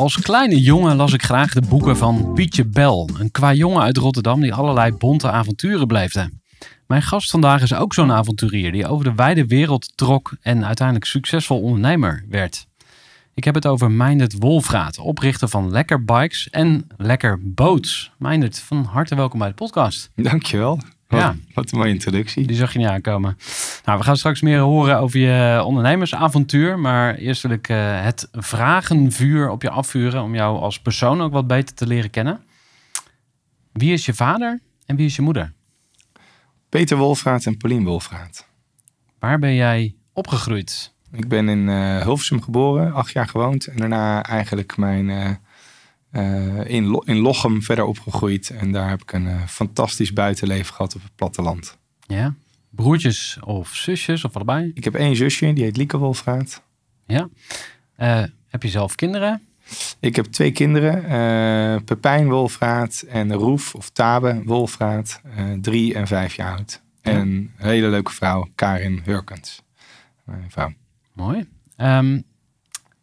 Als kleine jongen las ik graag de boeken van Pietje Bel, een qua jongen uit Rotterdam die allerlei bonte avonturen beleefde. Mijn gast vandaag is ook zo'n avonturier die over de wijde wereld trok en uiteindelijk succesvol ondernemer werd. Ik heb het over Meindert Wolfraat, oprichter van Lekker Bikes en Lekker Boats. Meindert, van harte welkom bij de podcast. Dankjewel. Wat, Ja. wat een mooie introductie. Die zag je niet aankomen. Nou, we gaan straks meer horen over je ondernemersavontuur. Maar eerst wil ik eh, het vragenvuur op je afvuren om jou als persoon ook wat beter te leren kennen. Wie is je vader en wie is je moeder? Peter Wolfraat en Paulien Wolfraat. Waar ben jij opgegroeid? Ik ben in Hilversum geboren, acht jaar gewoond. En daarna eigenlijk mijn, eh, eh, in, Lo- in Lochem verder opgegroeid. En daar heb ik een eh, fantastisch buitenleven gehad op het platteland. Ja. Broertjes of zusjes of allebei? Ik heb één zusje, die heet Lieke Wolfraat. Ja. Eh, heb je zelf kinderen? Ik heb twee kinderen, Pepijn Wolfraat en Roef of Tabe Wolfraat. drie en vijf jaar oud. En een hele leuke vrouw, Karin Hurkens. Mijn vrouw. Mooi. Ehm,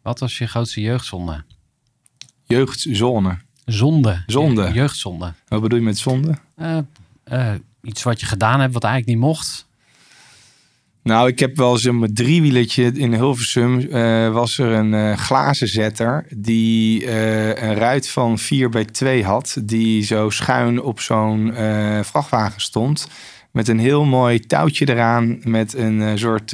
wat was je grootste jeugdzonde? Jeugdzone. Zonde. Zonde. Je- Jeugdzonde. Wat bedoel je met zonde? Eh, eh, iets wat je gedaan hebt wat eigenlijk niet mocht. Nou, ik heb wel eens een driewielertje in Hilversum. eh, was er een eh glazenzetter die een ruit van 4 bij 2 had. Die zo schuin op zo'n vrachtwagen stond. Met een heel mooi touwtje eraan. Met een soort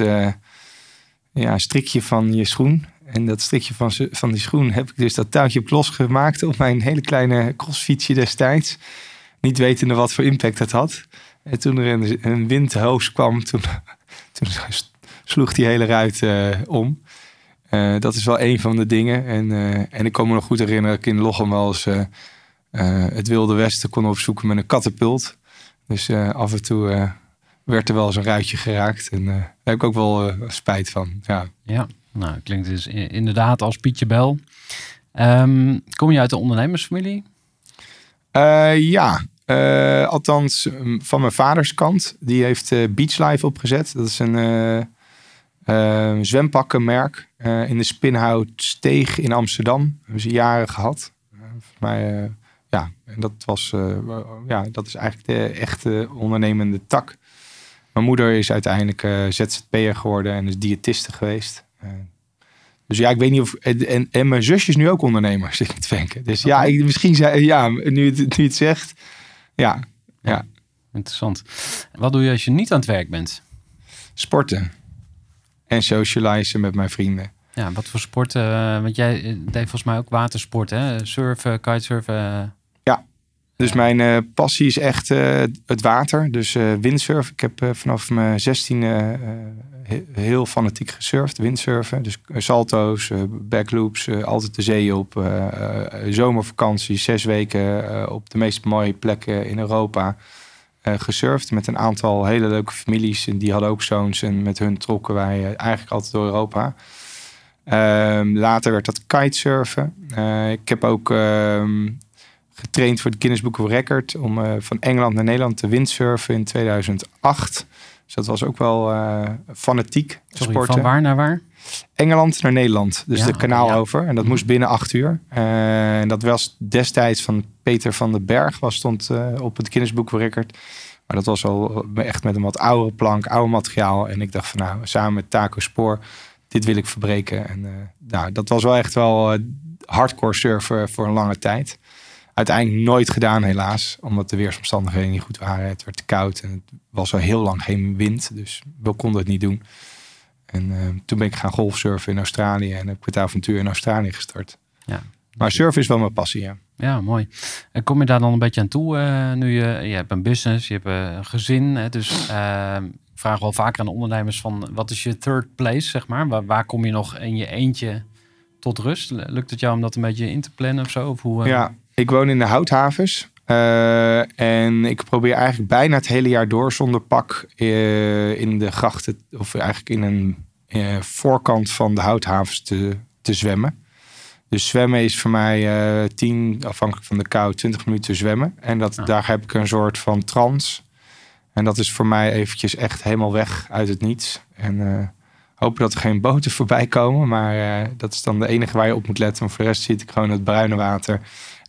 ja, strikje van je schoen. En dat strikje van, van die schoen heb ik dus dat touwtje op losgemaakt op mijn hele kleine crossfietsje destijds. Niet wetende wat voor impact het had. En toen er een, een windhoos kwam, toen, toen sloeg die hele ruit eh, om. Eh, dat is wel een van de dingen. En, eh, en ik kan me nog goed herinneren dat ik in Lochem wel eens het Wilde Westen kon opzoeken met een katapult. Dus af en toe werd er wel eens een ruitje geraakt. En daar heb ik ook wel spijt van. Ja. Ja, nou klinkt dus inderdaad als Pietje Bel. Ehm, kom je uit de ondernemersfamilie? Eh, ja, Eh, althans van mijn vaders kant. Die heeft eh Beach Life opgezet. Dat is een eh, eh, zwempakkenmerk in de Spinhout-steeg in Amsterdam. Dat hebben ze jaren gehad. Eh, mij, ja, en dat, was, ja, dat is eigenlijk de echte ondernemende tak. Mijn moeder is uiteindelijk ZZP'er geworden en is diëtiste geweest. Dus ja, ik weet niet of. En, en, mijn zusje is nu ook ondernemer, zit ik te denken. Dus ja, ik, misschien zei. Ja, nu het, nu het zegt. Ja, ja. Interessant. Wat doe je als je niet aan het werk bent? Sporten. En socializen met mijn vrienden. Ja, wat voor sporten? eh, want jij eh, deed volgens mij ook watersport, hè? Surfen, kitesurfen. Dus mijn eh, passie is echt eh, het water. Dus eh windsurfen. Ik heb vanaf mijn 16 he- heel fanatiek gesurfd. Windsurfen. Dus salto's, backloops. altijd de zee op. zomervakantie. Zes weken op de meest mooie plekken in Europa. gesurfd met een aantal hele leuke families. En die hadden ook zoons. En met hun trokken wij eigenlijk altijd door Europa. Ehm, later werd dat kitesurfen. Ik heb ook ehm, getraind voor het Guinness Book of Record om eh, van Engeland naar Nederland te windsurfen in 2008. Dus dat was ook wel eh, fanatiek Sorry, sporten. van waar naar waar? Engeland naar Nederland. Dus Ja, de kanaal ja. over. En dat moest binnen acht uur. Eh, en dat was destijds van Peter van den Berg. Was stond op het Guinness Book of Record. Maar dat was al echt met een wat oudere plank, ouder materiaal. En ik dacht van nou, samen met Taco Spoor, dit wil ik verbreken. En nou, dat was wel echt wel hardcore surfen voor een lange tijd. Uiteindelijk nooit gedaan helaas. Omdat de weersomstandigheden niet goed waren. Het werd te koud en het was al heel lang geen wind. Dus we konden het niet doen. En eh, toen ben ik gaan golfsurfen in Australië. En heb ik het avontuur in Australië gestart. Ja. Maar surfen is wel mijn passie, ja. Ja, mooi. En kom je daar dan een beetje aan toe eh, nu je, je hebt een business, je hebt eh, een gezin. Hè, dus ik vraag wel vaker aan ondernemers van wat is je third place, zeg maar? Waar, waar kom je nog in je eentje tot rust? Lukt het jou om dat een beetje in te plannen of zo? Of hoe, Ja, ik woon in de Houthavens. Eh, en ik probeer eigenlijk bijna het hele jaar door zonder pak eh, in de grachten, of eigenlijk in een eh, voorkant van de Houthavens te, te zwemmen. Dus zwemmen is voor mij eh 10, afhankelijk van de kou, 20 minuten zwemmen. En dat, Ja. daar heb ik een soort van trance. En dat is voor mij eventjes echt helemaal weg uit het niets. En hopen dat er geen boten voorbij komen. Maar dat is dan de enige waar je op moet letten. Want voor de rest zit ik gewoon in het bruine water.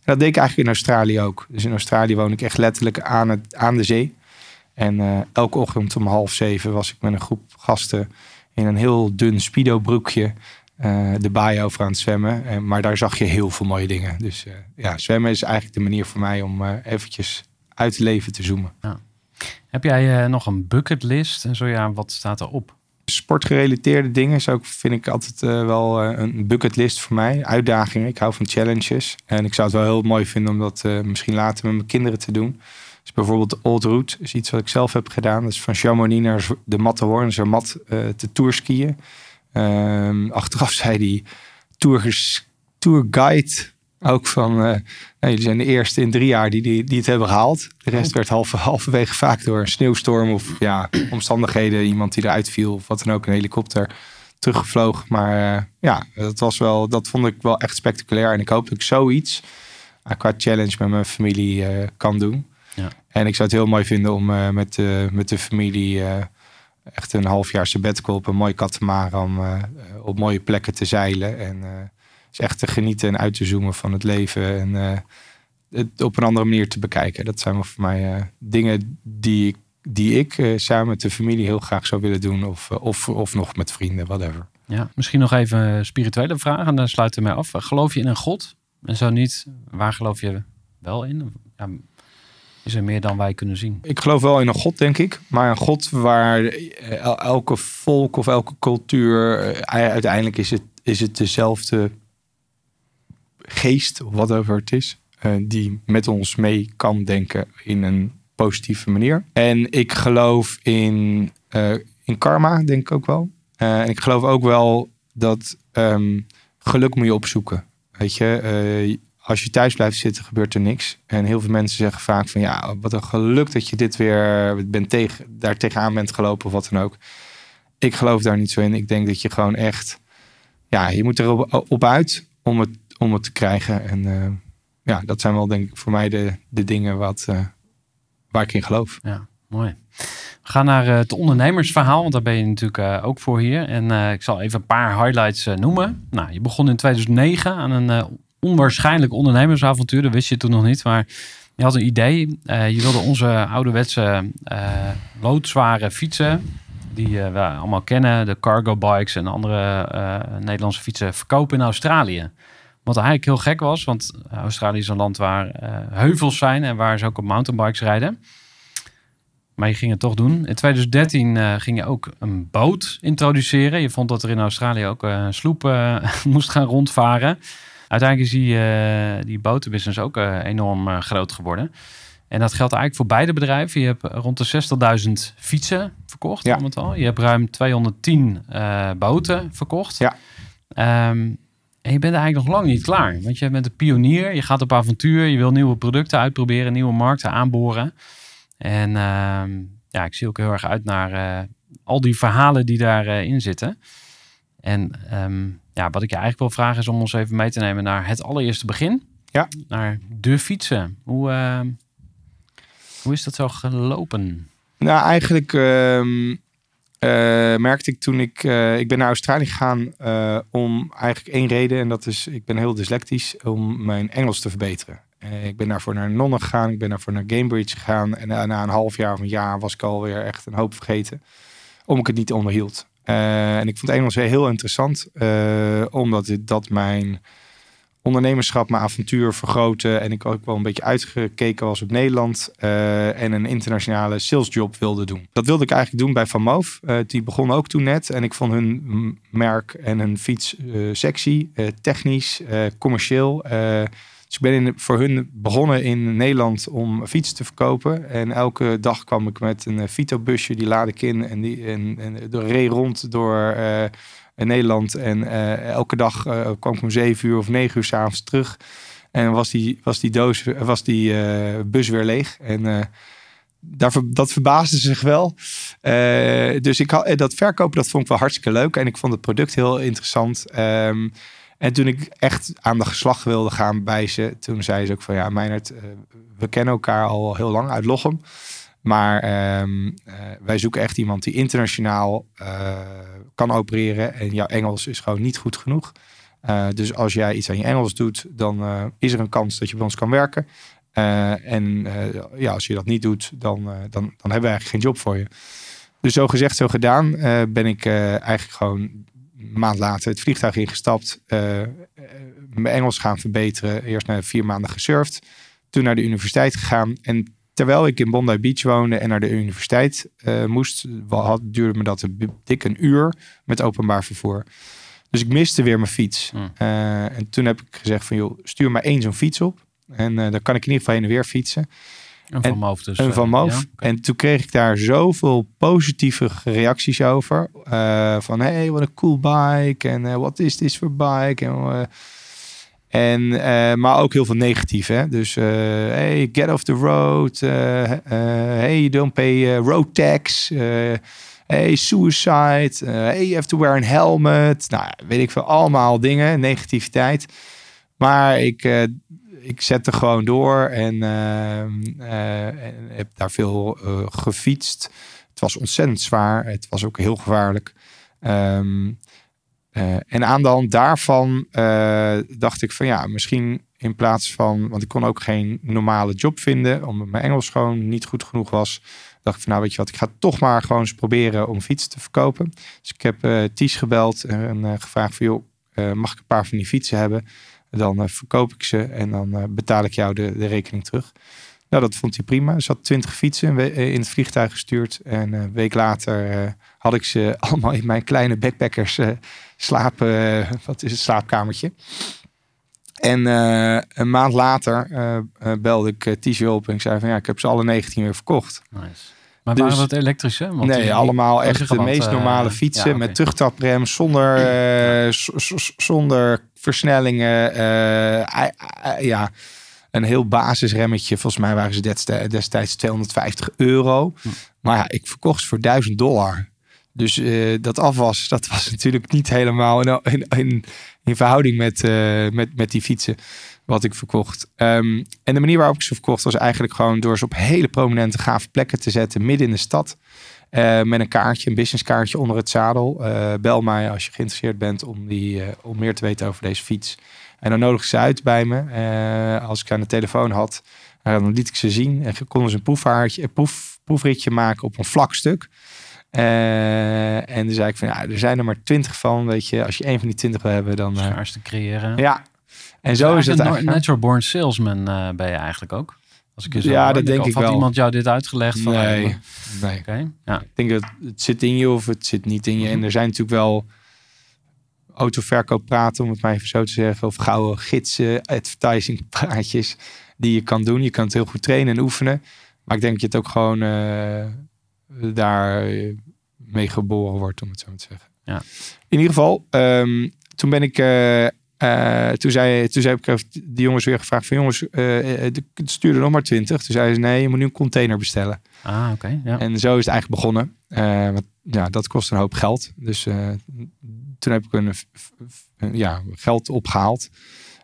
Dat deed ik eigenlijk in Australië ook. Dus in Australië woon ik echt letterlijk aan, het, aan de zee. En eh, elke ochtend om half zeven was ik met een groep gasten in een heel dun speedo broekje eh, de baai over aan het zwemmen. En, maar daar zag je heel veel mooie dingen. Dus eh, ja, zwemmen is eigenlijk de manier voor mij om eventjes uit het leven te zoomen. Heb jij nog een bucketlist? En zo ja, wat staat erop? Sportgerelateerde dingen is vind ik altijd eh, wel eh, een bucketlist voor mij. Uitdagingen. Ik hou van challenges. En ik zou het wel heel mooi vinden om dat eh, misschien later met mijn kinderen te doen. Dus bijvoorbeeld de Old Route is iets wat ik zelf heb gedaan. Is van Chamonix naar de Matterhorn, Zermatt, eh te tourskiën. Ehm, achteraf zei die tourges- tourguide ook van... nou, jullie zijn de eerste in drie jaar die, die, die het hebben gehaald. De rest werd halve, halverwege vaak door een sneeuwstorm of ja, omstandigheden. Iemand die eruit viel of wat dan ook, een helikopter teruggevlogen. Maar eh, ja, dat, was wel, dat vond ik wel echt spectaculair. En ik hoop dat ik zoiets eh, qua challenge met mijn familie kan doen. Ja. En ik zou het heel mooi vinden om met, de met de familie echt een half jaar sabbatical op een mooi katamaran op mooie plekken te zeilen. En is echt te genieten en uit te zoomen van het leven. En eh, het op een andere manier te bekijken. Dat zijn wel voor mij eh, dingen die ik, die ik eh, samen met de familie heel graag zou willen doen. Of, of, of nog met vrienden, whatever. Ja, misschien nog even een spirituele vragen. En dan sluiten we mee af. Geloof je in een God? En zo niet, waar geloof je wel in? Ja, is er meer dan wij kunnen zien? Ik geloof wel in een God, denk ik. Maar een God waar el- elke volk of elke cultuur... uiteindelijk is het, is het dezelfde geest, of whatever het is... eh, die met ons mee kan denken in een positieve manier. En ik geloof in, eh, in karma, denk ik ook wel. Eh, en ik geloof ook wel dat ehm, geluk moet je opzoeken. Weet je, als je thuis blijft zitten, gebeurt er niks. En heel veel mensen zeggen vaak van ja, wat een geluk dat je dit weer bent tegen, daar tegenaan bent gelopen of wat dan ook. Ik geloof daar niet zo in. Ik denk dat je gewoon echt, ja, je moet erop op uit om het, om het te krijgen. En eh, ja, dat zijn wel denk ik voor mij de, de dingen wat, eh, waar ik in geloof. Ja, mooi. We gaan naar eh, het ondernemersverhaal, want daar ben je natuurlijk ook voor hier. En ik zal even een paar highlights noemen. Nou, je begon in 2009 aan een onwaarschijnlijk ondernemersavontuur. Dat wist je toen nog niet, maar je had een idee. Je wilde onze ouderwetse eh loodzware fietsen, die eh, we allemaal kennen, de cargo bikes en andere Nederlandse fietsen, verkopen in Australië. Wat eigenlijk heel gek was, want Australië is een land waar eh, heuvels zijn en waar ze ook op mountainbikes rijden. Maar je ging het toch doen. In 2013 eh, ging je ook een boot introduceren. Je vond dat er in Australië ook eh, een sloep moest gaan rondvaren. Uiteindelijk is die, die botenbusiness ook enorm groot geworden. En dat geldt eigenlijk voor beide bedrijven. Je hebt rond de 60.000 fietsen verkocht. Ja. al. Je hebt ruim 210 eh, boten verkocht. Ja. Ehm, en je bent eigenlijk nog lang niet klaar. Want je bent een pionier. Je gaat op avontuur. Je wil nieuwe producten uitproberen. Nieuwe markten aanboren. En ehm, ja, ik zie ook heel erg uit naar eh, al die verhalen die daarin in zitten. En ehm, ja, wat ik je eigenlijk wil vragen is om ons even mee te nemen naar het allereerste begin. Ja. Naar de fietsen. Hoe, eh, hoe is dat zo gelopen? Nou, eigenlijk ehm, merkte ik toen ik... eh, ik ben naar Australië gegaan eh, om eigenlijk één reden. En dat is, ik ben heel dyslectisch, om mijn Engels te verbeteren. Eh, ik ben daarvoor naar Nonnen gegaan. Ik ben daarvoor naar Cambridge gegaan. En na, een half jaar of een jaar was ik alweer echt een hoop vergeten. Omdat ik het niet onderhield. Eh, en ik vond Engels heel interessant. eh, omdat het, dat mijn ondernemerschap, mijn avontuur vergroten. En ik ook wel een beetje uitgekeken was op Nederland. eh, en een internationale salesjob wilde doen. Dat wilde ik eigenlijk doen bij Van Moof. Eh, die begon ook toen net. En ik vond hun merk en hun fiets eh, sexy, technisch, commercieel. Dus ik ben voor hun begonnen in Nederland om fietsen te verkopen. En elke dag kwam ik met een Vito-busje, die laadde ik in. En, die, en, en reed rond door eh, Nederland. En eh, elke dag eh, kwam ik om zeven uur of negen uur s'avonds terug. En was die, was die doos, was die eh, bus weer leeg. En daar, dat verbaasde zich wel. Dus ik had, dat verkopen, dat vond ik wel hartstikke leuk. En ik vond het product heel interessant. Ehm, en toen ik echt aan de geslag wilde gaan bij ze, toen zei ze ook van ja, Meinert, we kennen elkaar al heel lang uit Lochem. Maar ehm, eh, wij zoeken echt iemand die internationaal eh, kan opereren. En jouw Engels is gewoon niet goed genoeg. Eh, dus als jij iets aan je Engels doet, dan is er een kans dat je bij ons kan werken. En ja, als je dat niet doet, dan, dan, dan hebben we eigenlijk geen job voor je. Dus zo gezegd, zo gedaan, ben ik eigenlijk gewoon een maand later het vliegtuig ingestapt. mijn Engels gaan verbeteren. Eerst na vier maanden gesurfd. Toen naar de universiteit gegaan. En terwijl ik in Bondi Beach woonde en naar de universiteit eh, moest, had, duurde me dat een dik een uur met openbaar vervoer. Dus ik miste weer mijn fiets. Hmm. Eh, en toen heb ik gezegd van joh, stuur maar één zo'n fiets op. En eh dan kan ik in ieder geval heen en weer fietsen. Een En- van Moof dus. Een van Moof. ja? En toen kreeg ik daar zoveel positieve reacties over. Van hey, wat een cool bike. En wat is dit voor bike? En, en, eh, maar ook heel veel negatief. Hè? Dus eh, hey, get off the road. eh, hey, don't pay road tax. hey, suicide. hey, you have to wear a helmet. Nou, weet ik veel. Allemaal dingen. Negativiteit. Maar ik, ik zette gewoon door en, heb daar veel gefietst. Het was ontzettend zwaar. Het was ook heel gevaarlijk. Ehm, eh, en aan de hand daarvan eh, dacht ik van ja, misschien in plaats van, want ik kon ook geen normale job vinden, omdat mijn Engels gewoon niet goed genoeg was. Dacht ik van nou weet je wat, ik ga toch maar gewoon eens proberen om fietsen te verkopen. Dus ik heb eh Ties gebeld en gevraagd van joh, mag ik een paar van die fietsen hebben? Dan verkoop ik ze en dan betaal ik jou de, de rekening terug. Nou, dat vond hij prima. Ze had twintig fietsen in het vliegtuig gestuurd. En een week later had ik ze allemaal in mijn kleine backpackers slaap, eh, wat is het, slaapkamertje. En eh, een maand later eh, belde ik Tisha op en ik zei van ja, ik heb ze alle 19 weer verkocht. Nice. Maar Dus- waren dat elektrische? Want nee, die- allemaal wou echt de meest normale fietsen ja, met terugtaprem, zonder, zonder versnellingen. ja, een heel basisremmetje. Volgens mij waren ze destij- destijds 250 euro. Hm. Maar ja, ik verkocht ze voor 1000 dollar. Dus eh, dat afwas, dat was natuurlijk niet helemaal in, in, in, in verhouding met, eh, met, met die fietsen wat ik verkocht. Ehm, en de manier waarop ik ze verkocht was eigenlijk gewoon door ze op hele prominente gave plekken te zetten midden in de stad. Eh, met een kaartje, een businesskaartje onder het zadel. Bel mij als je geïnteresseerd bent om, die, om meer te weten over deze fiets. En dan nodig ze uit bij me. Als ik aan de telefoon had, dan liet ik ze zien. En konden ze een proefhaartje, proef, proefritje maken op een vlak stuk. Eh, en toen zei ik van ja, er zijn er maar twintig van. Weet je, als je één van die twintig wil hebben, dan. eh, Schaars te creëren. ja. En zo is het Eigenlijk een natural born salesman eh, ben je eigenlijk ook. Als ik je zo Ja, hoor. dat denk of ik had iemand jou dit uitgelegd? Van, Nee, nee. Oké, ja. Ik denk dat het zit in je of het zit niet in je. En er zijn natuurlijk wel autoverkoop praten, om het maar even zo te zeggen. Of gouden gidsen, advertising praatjes die je kan doen. Je kan het heel goed trainen en oefenen. Maar ik denk dat je het ook gewoon daar eh, mee geboren wordt, om het zo maar te zeggen. Ja. In ieder geval, ehm, toen ben ik... eh, toen, zei, toen zei ik die jongens weer gevraagd van jongens, stuur er nog maar twintig. Toen zeiden ze nee, je moet nu een container bestellen. Ah, oké. ja. En zo is het eigenlijk begonnen. Eh, want ja, dat kost een hoop geld. Dus toen heb ik een, ja, geld opgehaald.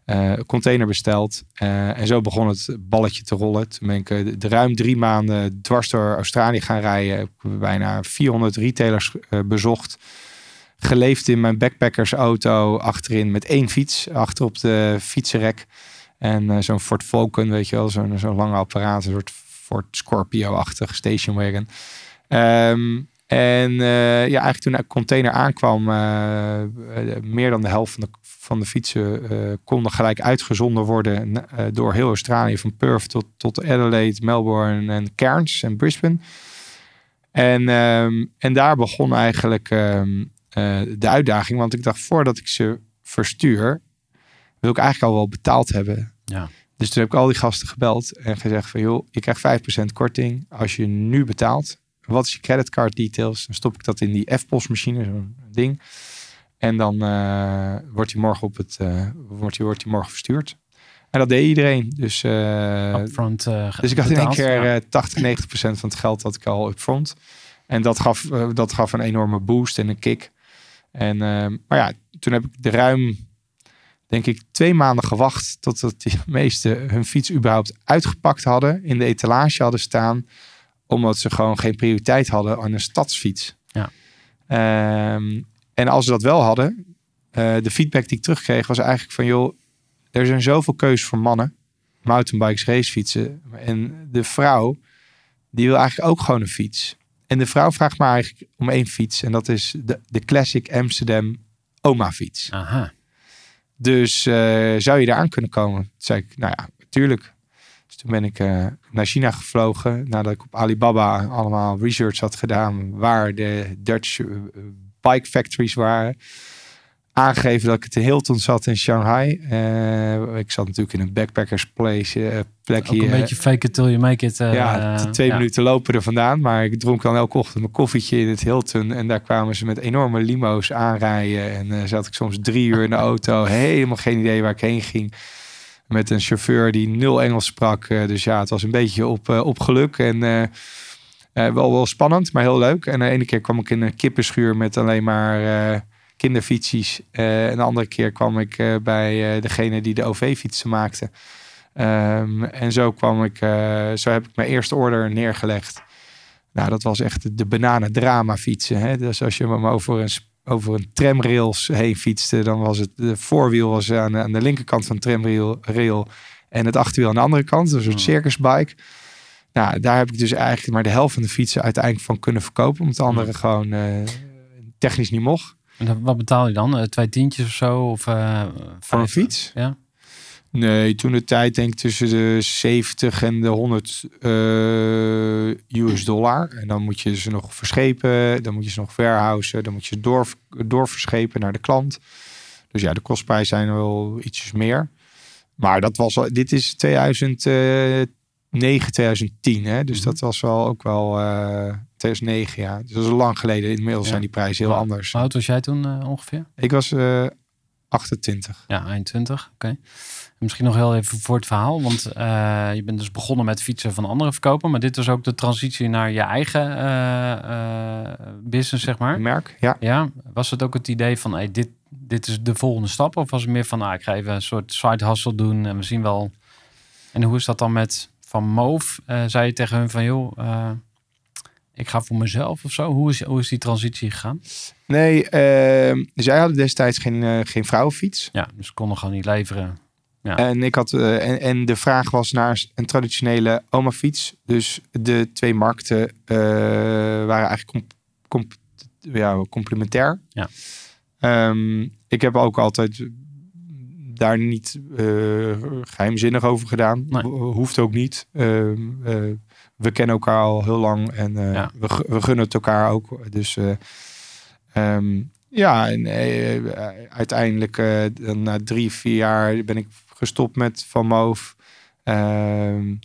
Eh, container besteld. Eh, en zo begon het balletje te rollen. Toen ik eh, de, de ruim drie maanden dwars door Australië gaan rijden. Heb ik bijna 400 retailers bezocht. Geleefd in mijn backpackersauto achterin met één fiets. Achter op de fietsenrek. En zo'n Ford Falcon, weet je wel. Zo'n zo'n lange apparaat. Een soort Ford Scorpio-achtig station wagon. Ehm, en eh, ja, eigenlijk toen de container aankwam, eh, meer dan de helft van de, van de fietsen konden gelijk uitgezonden worden door heel Australië, van Perth tot, tot Adelaide, Melbourne en Cairns en Brisbane. En, ehm, en daar begon eigenlijk ehm, eh, de uitdaging, want ik dacht voordat ik ze verstuur, wil ik eigenlijk al wel betaald hebben. Ja. Dus toen heb ik al die gasten gebeld en gezegd van joh, je krijgt 5% korting als je nu betaalt. Wat is je creditcard details? Dan stop ik dat in die F-postmachine, zo'n ding. En dan eh, wordt hij morgen op het eh, wordt wordt morgen verstuurd. En dat deed iedereen. Dus, eh, Upfront, dus ik had in één keer ja. eh 80, 90 procent van het geld dat ik al upfront. En dat gaf, dat gaf een enorme boost en een kick. En, maar ja, toen heb ik de ruim, denk ik, twee maanden gewacht totdat de meesten hun fiets überhaupt uitgepakt hadden, in de etalage hadden staan, omdat ze gewoon geen prioriteit hadden aan een stadsfiets. Ja. Ehm, en als ze dat wel hadden, eh, de feedback die ik terugkreeg was eigenlijk van, joh, er zijn zoveel keuzes voor mannen, mountainbikes, racefietsen. En de vrouw, die wil eigenlijk ook gewoon een fiets. En de vrouw vraagt maar eigenlijk om één fiets. En dat is de, de Classic Amsterdam oma fiets. Aha. Dus eh, zou je eraan kunnen komen? Toen zei ik, nou ja, natuurlijk. Toen ben ik eh, naar China gevlogen. Nadat ik op Alibaba allemaal research had gedaan. Waar de Dutch eh, bike factories waren. Aangegeven dat ik het Hilton zat in Shanghai. Eh, ik zat natuurlijk in een backpackers place, plekje. Ook een beetje fake it till you make it. ja, twee ja. minuten lopen er vandaan. Maar ik dronk dan elke ochtend mijn koffietje in het Hilton. En daar kwamen ze met enorme limo's aanrijden. En zat ik soms drie uur in de auto. Helemaal geen idee waar ik heen ging. Met een chauffeur die nul Engels sprak. Eh, dus ja, het was een beetje op, eh, op geluk. En eh, wel, wel spannend, maar heel leuk. En de ene keer kwam ik in een kippenschuur met alleen maar kinderfietsjes. Eh, en de andere keer kwam ik bij degene die de OV-fietsen maakte. Ehm, en zo kwam ik, zo heb ik mijn eerste order neergelegd. Nou, dat was echt de, de bananen drama fietsen. Hè? Dus als je hem over een, over een tramrails heen fietste, dan was het de voorwiel was aan, de- aan de linkerkant van de tramrail rail, en het achterwiel aan de andere kant. Dus een soort circusbike. Nou, daar heb ik dus eigenlijk maar de helft van de fietsen uiteindelijk van kunnen verkopen. Omdat de andere gewoon eh, technisch niet mocht. En wat betaal je dan? Eh, twee tientjes of zo? Of, eh, Voor een fiets? Ja. Nee, toen de tijd denk ik tussen de 70 en de 100 eh, US dollar. En dan moet je ze nog verschepen, dan moet je ze nog verhousen, dan moet je ze door, doorverschepen naar de klant. Dus ja, de kostprijs zijn wel ietsjes meer. Maar dat was al, dit is 2009, 2010. Hè? Dus Mhm. dat was wel ook wel eh 2009, ja. Dus dat is lang geleden. Inmiddels Ja. zijn die prijzen heel anders. Hoe oud was jij toen eh, ongeveer? Ik was eh 28. Ja, eind 20. Oké. Misschien nog heel even voor het verhaal. Want eh, je bent dus begonnen met fietsen van anderen verkopen. Maar dit was ook de transitie naar je eigen eh, eh, business, zeg maar. Merk, ja. Ja, was het ook het idee van hey, dit, dit is de volgende stap? Of was het meer van ah, ik ga even een soort side hustle doen en we zien wel. En hoe is dat dan met Van Moof? Zei je tegen hun van joh, ik ga voor mezelf of zo? Hoe is, hoe is die transitie gegaan? Nee, ehm, zij hadden destijds geen, geen vrouwenfiets. Ja, dus ze konden gewoon niet leveren. Ja. En, ik had, eh, en, en de vraag was naar een traditionele oma-fiets. Dus de twee markten eh, waren eigenlijk comp- comp- ja, complementair. Ja. Ehm, ik heb ook altijd daar niet eh, geheimzinnig over gedaan. Nee. Hoeft ook niet. Ehm, eh, we kennen elkaar al heel lang en Ja. we, gu- we gunnen het elkaar ook. Dus eh, ehm, ja, en eh, uiteindelijk eh, dan na drie, vier jaar ben ik gestopt met Van Moof. Ehm,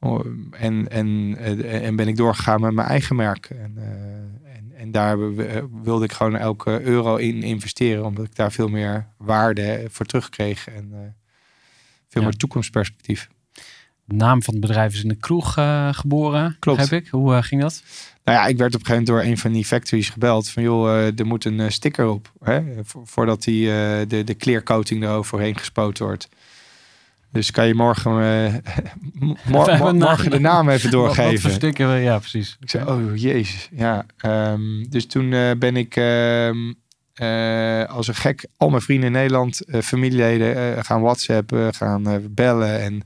oh, en, en, eh, en ben ik doorgegaan met mijn eigen merk. En, en, en daar wilde ik gewoon elke euro in investeren, omdat ik daar veel meer waarde voor terugkreeg en veel Ja. meer toekomstperspectief. De naam van het bedrijf is in de kroeg geboren. Klopt. Heb ik. Hoe ging dat? Nou ja, ik werd op een gegeven moment door een van die factories gebeld van joh, eh, er moet een eh, sticker op, hè, vo- voordat die, eh, de, de clear coating eroverheen gespoten wordt. Dus kan je morgen, morgen de naam even Wat, wat doorgeven. sticker, ja, precies. Ik zei, oh jezus, ja. ehm, dus toen ben ik ehm, eh, als een gek al mijn vrienden in Nederland, familieleden, gaan whatsappen, gaan bellen. En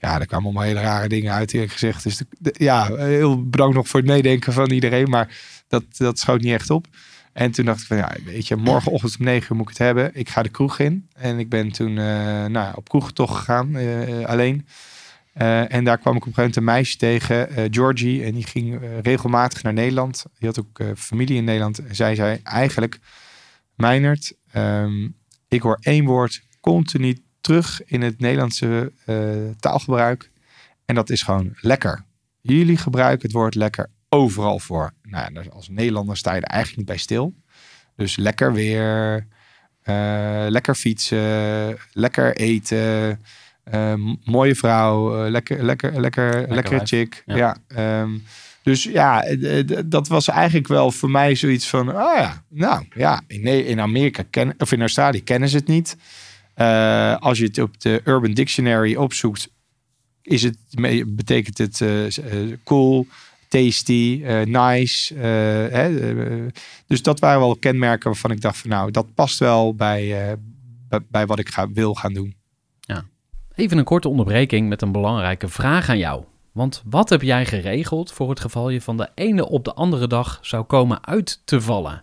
ja, er kwamen allemaal hele rare dingen uit eerlijk gezegd. Dus ja, heel bedankt nog voor het meedenken van iedereen. Maar dat, dat schoot niet echt op. En toen dacht ik van, ja, weet je, morgenochtend om negen uur moet ik het hebben. Ik ga de kroeg in. En ik ben toen eh, nou, op kroegtocht gegaan, eh, alleen. Eh, en daar kwam ik op een gegeven moment een meisje tegen, Georgie. En die ging regelmatig naar Nederland. Die had ook familie in Nederland. En zij zei eigenlijk, Meinert, ehm, ik hoor één woord continu terug in het Nederlandse eh, taalgebruik. En dat is gewoon lekker. Jullie gebruiken het woord lekker overal voor. Nou, ja, als Nederlander sta je er eigenlijk niet bij stil. Dus lekker weer, eh, lekker fietsen, lekker eten, eh, mooie vrouw, eh, lekker, lekker, lekker, lekkere chick. Ja. Ja. ehm, dus ja, dat was eigenlijk wel voor mij zoiets van, oh ja, nou ja, in, in Amerika kennen, of in Australië kennen ze het niet. Eh, als je het op de Urban Dictionary opzoekt, is het, betekent het eh, eh, cool, tasty, nice. hè, dus dat waren wel kenmerken waarvan ik dacht van nou, dat past wel bij, bij, wat ik ga, wil gaan doen. Even een korte onderbreking met een belangrijke vraag aan jou. Want wat heb jij geregeld voor het geval je van de ene op de andere dag zou komen uit te vallen?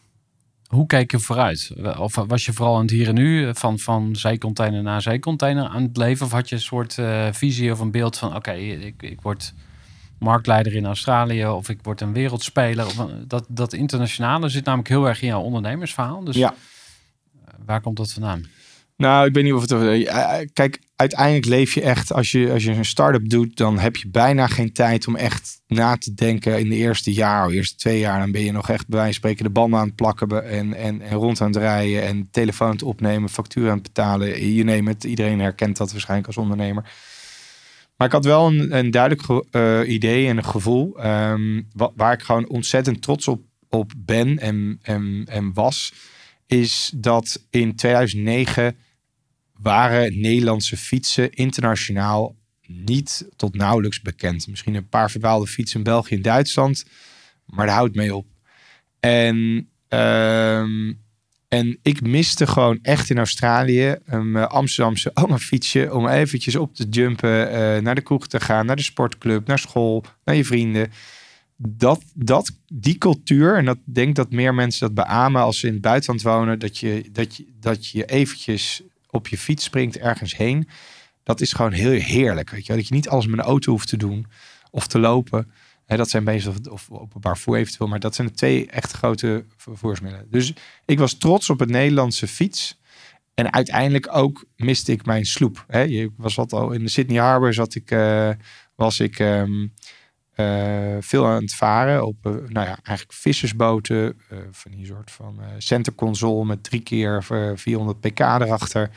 hoe kijk je vooruit? Of was je vooral aan het hier en nu eh, van, van zijcontainer naar zijcontainer aan het leven? Of had je een soort eh, visie of een beeld van oké, ik, ik word marktleider in Australië of ik word een wereldspeler. Of, eh, dat, dat internationale zit namelijk heel erg in jouw ondernemersverhaal. Dus Ja. waar komt dat vandaan? Nou, ik weet niet of het. Kijk, uiteindelijk leef je echt. Als je, als je een start-up doet, dan heb je bijna geen tijd om echt na te denken in de eerste jaar, of eerste twee jaar. Dan ben je nog echt bij wijze van spreken de banden aan het plakken en, en, en rond aan het rijden en telefoon het opnemen, factuur aan het betalen. Je neemt het. Iedereen herkent dat waarschijnlijk als ondernemer. Maar ik had wel een, een duidelijk eh, idee en een gevoel ehm, wa- waar ik gewoon ontzettend trots op, op ben en, en, en was. Is dat in 2009 waren Nederlandse fietsen internationaal niet tot nauwelijks bekend. Misschien een paar verdwaalde fietsen in België en Duitsland, maar daar houdt mee op. En, ehm, en ik miste gewoon echt in Australië een eh, Amsterdamse oma fietsje om eventjes op te jumpen, eh, naar de kroeg te gaan, naar de sportclub, naar school, naar je vrienden. Dat, dat, die cultuur, en dat denk dat meer mensen dat beamen als ze in het buitenland wonen, dat je, dat je, dat je eventjes op je fiets springt ergens heen. Dat is gewoon heel heerlijk. Weet je? Dat je niet alles met een auto hoeft te doen of te lopen. Hè, dat zijn bezig of, of openbaar vervoer eventueel. Maar dat zijn de twee echt grote vervoersmiddelen. Dus ik was trots op het Nederlandse fiets. En uiteindelijk ook miste ik mijn sloep. Hè? Je was wat al in de Sydney Harbor zat ik, eh, was ik ehm, eh, veel aan het varen op, eh, nou ja, eigenlijk vissersboten eh, van die soort van eh center console met drie keer eh, 400 pk erachter.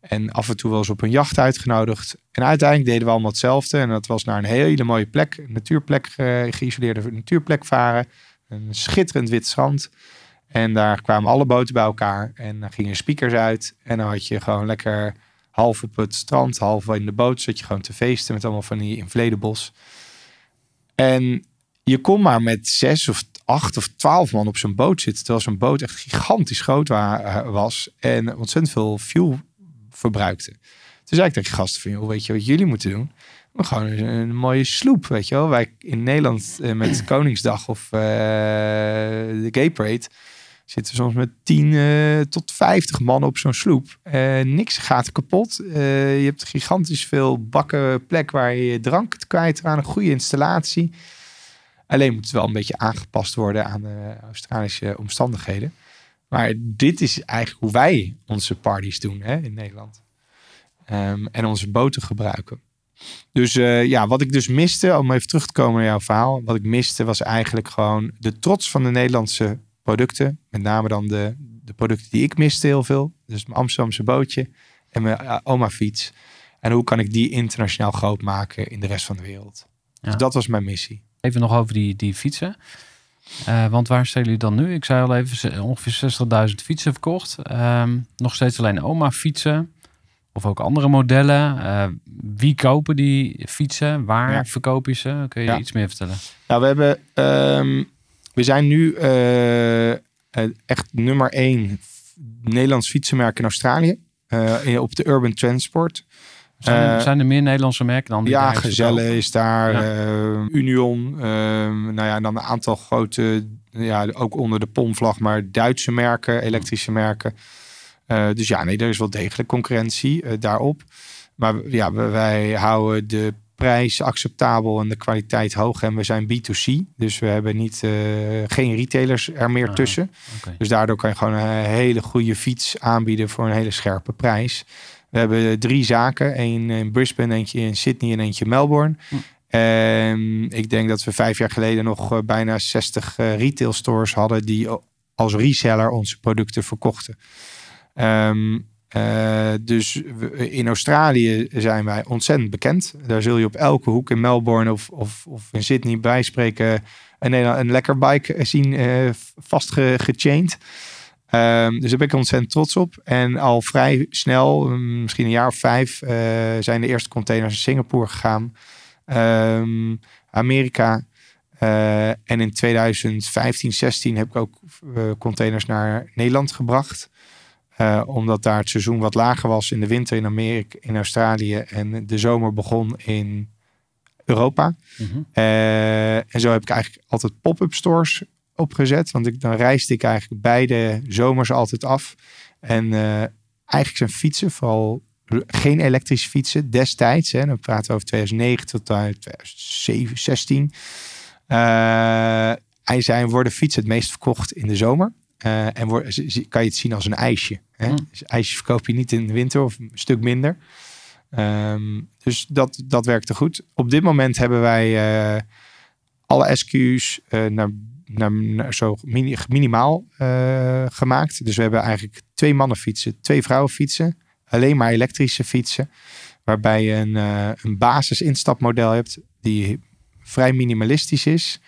En af en toe wel eens op een jacht uitgenodigd. En uiteindelijk deden we allemaal hetzelfde. En dat was naar een hele mooie plek, natuurplek, geïsoleerde natuurplek varen. Een schitterend wit strand. En daar kwamen alle boten bij elkaar. En dan gingen speakers uit. En dan had je gewoon lekker half op het strand, half in de boot. Zat je gewoon te feesten met allemaal van die inflatables. En je kon maar met zes of acht of twaalf man op zo'n boot zitten. Terwijl zo'n boot echt gigantisch groot wa- eh, was. En ontzettend veel fuel verbruikte. Toen zei ik tegen gasten van, joh, weet je wat jullie moeten doen? Maar gewoon een, een mooie sloep, weet je wel. Wij in Nederland eh, met Koningsdag of eh, de Gay Parade zitten soms met 10 eh, tot 50 man op zo'n sloep. Eh, niks gaat kapot. Eh, je hebt gigantisch veel bakken plek waar je drank kwijt aan een goede installatie. Alleen moet het wel een beetje aangepast worden aan de Australische omstandigheden. Maar dit is eigenlijk hoe wij onze parties doen hè, in Nederland. Ehm, en onze boten gebruiken. Dus ja, wat ik dus miste, om even terug te komen naar jouw verhaal. Wat ik miste was eigenlijk gewoon de trots van de Nederlandse producten. Met name dan de, de producten die ik miste heel veel. Dus mijn Amsterdamse bootje en mijn oma fiets. En hoe kan ik die internationaal groot maken in de rest van de wereld. Ja. Dus dat was mijn missie. Even nog over die, die fietsen. Eh, want waar staan jullie dan nu? Ik zei al even, ongeveer 60.000 fietsen verkocht. Ehm, nog steeds alleen oma fietsen. Of ook andere modellen. Eh, wie kopen die fietsen? Waar Ja. verkoop je ze? Kun je Ja. iets meer vertellen? Nou, we hebben, ehm, we zijn nu eh, eh, echt nummer één Nederlands fietsenmerk in Australië. eh, op de Urban Transport. Zijn, er, zijn er meer Nederlandse merken dan die Ja, Gezelle is daar, Ja. Union. ehm, nou ja, en dan een aantal grote, ja, ook onder de POM-vlag, maar Duitse merken, elektrische merken. Dus ja, nee, er is wel degelijk concurrentie daarop. Maar ja, wij houden de prijs acceptabel en de kwaliteit hoog. En we zijn B2C, dus we hebben niet, eh, geen retailers er meer Ah. tussen. Dus daardoor kan je gewoon een hele goede fiets aanbieden voor een hele scherpe prijs. We hebben drie zaken. één in Brisbane, eentje in Sydney en eentje in Melbourne. Hm. En ik denk dat we vijf jaar geleden nog eh, bijna 60 eh, retail stores hadden die als reseller onze producten verkochten. Ehm, eh, dus in Australië zijn wij ontzettend bekend. Daar zul je op elke hoek in Melbourne of, of, of in Sydney bij spreken een, een lekker bike zien eh vastgechained. Ehm, dus daar ben ik ontzettend trots op. En al vrij snel, mm, misschien een jaar of vijf, eh, zijn de eerste containers in Singapore gegaan. Ehm, Amerika. Eh, en in 2015, 16 heb ik ook eh, containers naar Nederland gebracht. Eh, omdat daar het seizoen wat lager was in de winter in Amerika, in Australië. En de zomer begon in Europa. Mhm. Eh, en zo heb ik eigenlijk altijd pop-up stores opgezet. Want ik, dan reisde ik eigenlijk beide zomers altijd af. En eh, eigenlijk zijn fietsen, vooral geen elektrische fietsen destijds. Hè, dan praten we over 2009 tot eh, 2007, 16. Eh, hij zijn worden fietsen het meest verkocht in de zomer. En kan je het zien als een ijsje. Hè? Mm. Dus ijsjes verkoop je niet in de winter of een stuk minder. Ehm, dus dat, dat werkte goed. Op dit moment hebben wij eh, alle SQ's eh, naar, naar, naar zo mini, minimaal eh, gemaakt. Dus we hebben eigenlijk twee mannenfietsen, twee vrouwenfietsen, alleen maar elektrische fietsen. Waarbij je een, een basis instapmodel hebt die vrij minimalistisch is.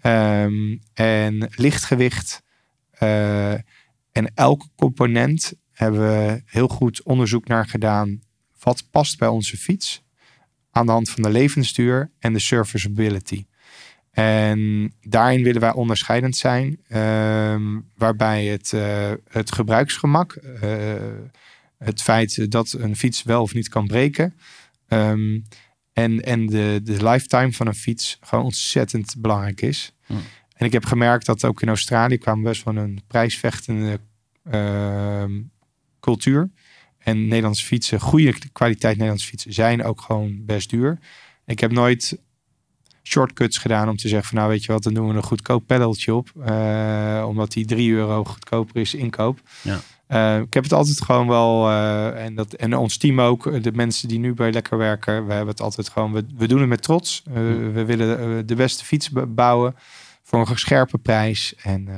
Ehm, en lichtgewicht. eh, en elke component hebben we heel goed onderzoek naar gedaan. Wat past bij onze fiets? Aan de hand van de levensduur en de serviceability. En daarin willen wij onderscheidend zijn. ehm, waarbij het, eh, het gebruiksgemak, eh, het feit dat een fiets wel of niet kan breken. ehm, en en de, de lifetime van een fiets gewoon ontzettend belangrijk is. Hm. En ik heb gemerkt dat ook in Australië kwam best van een prijsvechtende ehm, cultuur. En Nederlandse fietsen, goede kwaliteit Nederlandse fietsen, zijn ook gewoon best duur. Ik heb nooit shortcuts gedaan om te zeggen van nou weet je wat, dan doen we een goedkoop pedaltje op. eh, omdat die 3 euro goedkoper is inkoop. Ja. Eh, ik heb het altijd gewoon wel, eh, en, dat, en ons team ook, de mensen die nu bij Lekker werken, we hebben het altijd gewoon, we, we doen het met trots. We willen de beste fiets bouwen voor een scherpe prijs. En eh,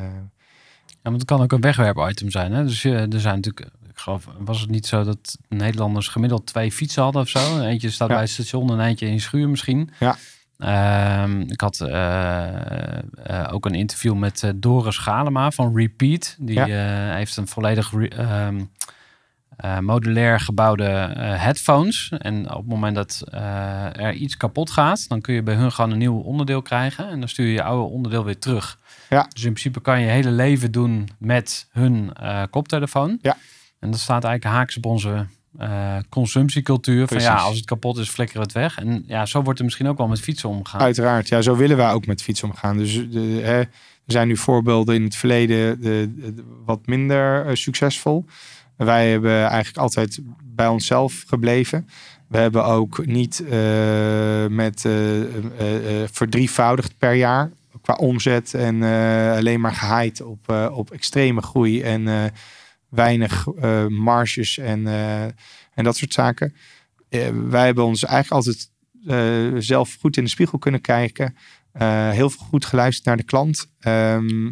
Ja, maar het kan ook een wegwerp-item zijn. Hè? Dus eh, er zijn natuurlijk, ik geloof, was het niet zo dat Nederlanders gemiddeld twee fietsen hadden of zo? Eentje staat Ja. bij het station en eentje in schuur misschien. Ja. Ehm, ik had eh, ook een interview met Doris Galema van Repeat. Die Ja. heeft een volledig re- ehm, eh, modulair gebouwde eh, headphones. En op het moment dat eh, er iets kapot gaat, dan kun je bij hun gewoon een nieuw onderdeel krijgen. En dan stuur je je oude onderdeel weer terug. Ja. Dus in principe kan je hele leven doen met hun koptelefoon. Ja. En dat staat eigenlijk haaks op onze consumptiecultuur. Van ja, als het kapot is, flikker het weg. En ja, zo wordt er misschien ook wel met fietsen omgegaan. Uiteraard, ja, zo willen wij ook met fiets omgaan. Dus de, hè, er zijn nu voorbeelden in het verleden de, de- wat minder succesvol. Wij hebben eigenlijk altijd bij onszelf gebleven. We hebben ook niet eh, met eh, eh, verdrievoudigd per jaar qua omzet en alleen maar gehaaid op, op extreme groei en weinig marges en, en dat soort zaken. Wij hebben ons eigenlijk altijd zelf goed in de spiegel kunnen kijken. Eh, heel goed geluisterd naar de klant. Ehm,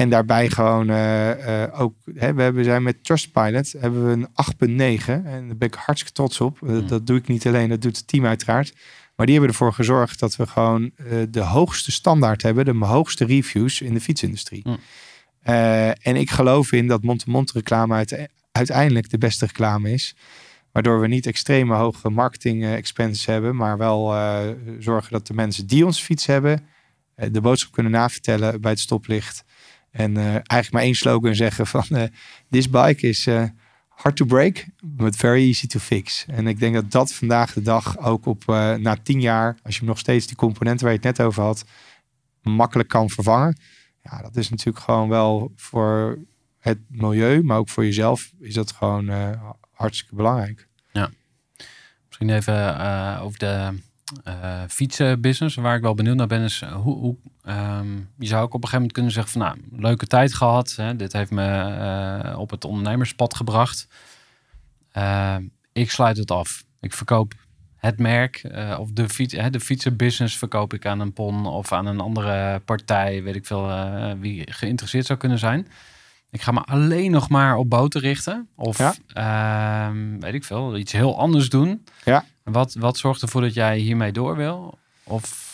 en daarbij gewoon eh, eh, ook, hè, we hebben, zijn met Trustpilot hebben we een 8.9. En daar ben ik hartstikke trots op. Dat, dat doe ik niet alleen, dat doet het team uiteraard. Maar die hebben ervoor gezorgd dat we gewoon eh, de hoogste standaard hebben, de hoogste reviews in de fietsindustrie. Mm. En ik geloof in dat mond-to-mond reclame uite- uiteindelijk de beste reclame is. Waardoor we niet extreme hoge marketing expenses hebben, maar wel zorgen dat de mensen die onze fiets hebben, de boodschap kunnen navertellen bij het stoplicht. En eh, eigenlijk maar één slogan zeggen van eh, this bike is eh, hard to break, but very easy to fix. En ik denk dat dat vandaag de dag ook op na tien jaar, als je nog steeds die componenten waar je het net over had, makkelijk kan vervangen. Ja, dat is natuurlijk gewoon wel voor het milieu, maar ook voor jezelf is dat gewoon hartstikke belangrijk. Misschien even over de eh fietsenbusiness. Waar ik wel benieuwd naar ben, is eh, hoe, hoe ehm, je zou ook op een gegeven moment kunnen zeggen van nou, leuke tijd gehad. Hè, dit heeft me eh, op het ondernemerspad gebracht. Ik sluit het af. Ik verkoop het merk of de, fiets, hè, de fietsenbusiness verkoop ik aan een PON of aan een andere partij, weet ik veel, wie geïnteresseerd zou kunnen zijn. Ik ga me alleen nog maar op boten richten. Of Ja. ehm, weet ik veel, iets heel anders doen. Ja. Wat, wat zorgt ervoor dat jij hiermee door wil? Of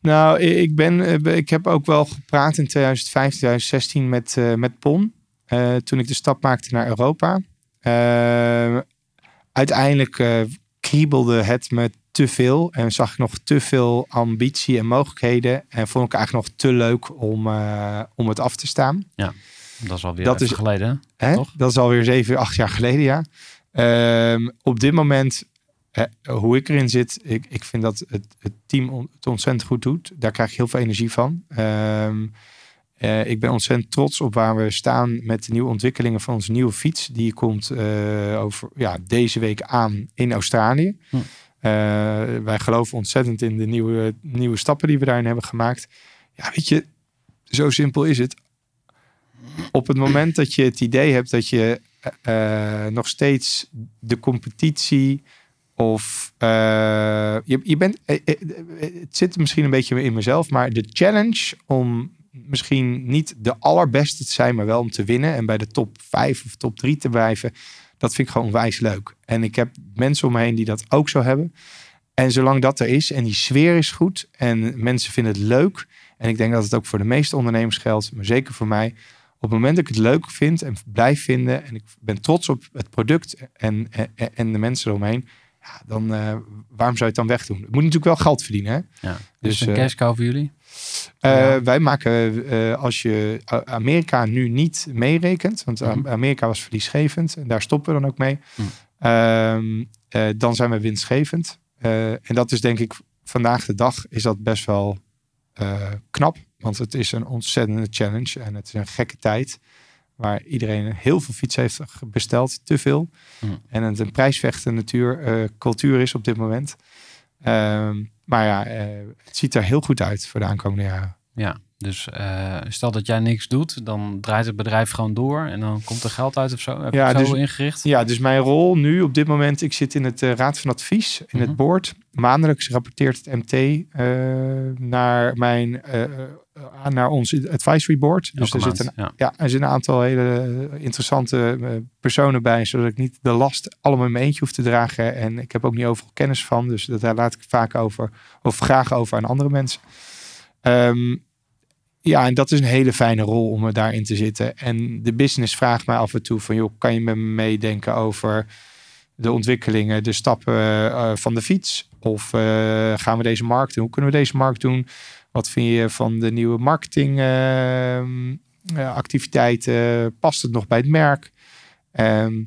Nou, ik, ben, eh, ik heb ook wel gepraat in 2015, 2016 met, eh, met PON. eh, toen ik de stap maakte naar Europa. Eh, uiteindelijk kriebelde het me te veel. En zag ik nog te veel ambitie en mogelijkheden. En vond ik eigenlijk nog te leuk om, om het af te staan. Dat is alweer Dat even is- geleden. Hè? Toch? Dat is alweer zeven, acht jaar geleden, ja. Ehm, op dit moment, hoe ik erin zit, ik, ik vind dat het, het team on- het ontzettend goed doet. Daar krijg ik heel veel energie van. Ehm, eh, ik ben ontzettend trots op waar we staan met de nieuwe ontwikkelingen van onze nieuwe fiets. Die komt eh, over ja, deze week aan in Australië. Hm. Eh, wij geloven ontzettend in de nieuwe, nieuwe stappen die we daarin hebben gemaakt. Ja, weet je, zo simpel is het. Op het moment dat je het idee hebt dat je eh, nog steeds de competitie of eh, je, je bent, eh, eh, het zit misschien een beetje in mezelf, maar de challenge om misschien niet de allerbeste te zijn, maar wel om te winnen en bij de top 5 of top 3 te blijven, dat vind ik gewoon onwijs leuk. En ik heb mensen om me heen die dat ook zo hebben. En zolang dat er is en die sfeer is goed en mensen vinden het leuk, en ik denk dat het ook voor de meeste ondernemers geldt, maar zeker voor mij, op het moment dat ik het leuk vind en blijf vinden en ik ben trots op het product en, en, en de mensen eromheen, ja, dan eh, waarom zou je het dan wegdoen? Het moet natuurlijk wel geld verdienen. Hè? Ja. Dus, Dus een eh, cash cow voor jullie? Eh, Ja. Wij maken, eh, als je Amerika nu niet meerekent, want Mhm. Amerika was verliesgevend en daar stoppen we dan ook mee, Mhm. Ehm, eh, dan zijn we winstgevend. Eh, en dat is denk ik vandaag de dag is dat best wel eh, knap, want het is een ontzettende challenge en het is een gekke tijd waar iedereen heel veel fiets heeft besteld, te veel. Mhm. En het een prijsvechten natuur, eh, cultuur is op dit moment. Ehm, maar ja, eh, het ziet er heel goed uit voor de aankomende jaren. Ja, dus eh, stel dat jij niks doet, dan draait het bedrijf gewoon door en dan komt er geld uit of zo. Heb je Ja, zo dus- ingericht? Ja, dus mijn rol nu op dit moment, ik zit in het Raad van Advies, in Mhm. het board. Maandelijks rapporteert het MT naar, mijn, eh, eh, naar ons advisory board. Dus Elke er zitten, ja. ja, er zitten een aantal hele interessante eh, personen bij, zodat ik niet de last allemaal in mijn eentje hoef te dragen. En ik heb ook niet overal kennis van, dus dat, daar laat ik vaak over, of graag over aan andere mensen. Ehm, ja, en dat is een hele fijne rol om er daarin te zitten. En de business vraagt mij af en toe van, joh, kan je met me meedenken over de ontwikkelingen, de stappen eh, van de fiets? Of eh, gaan we deze markt doen? Hoe kunnen we deze markt doen? Wat vind je van de nieuwe marketing ehm, eh? Past het nog bij het merk? Ehm,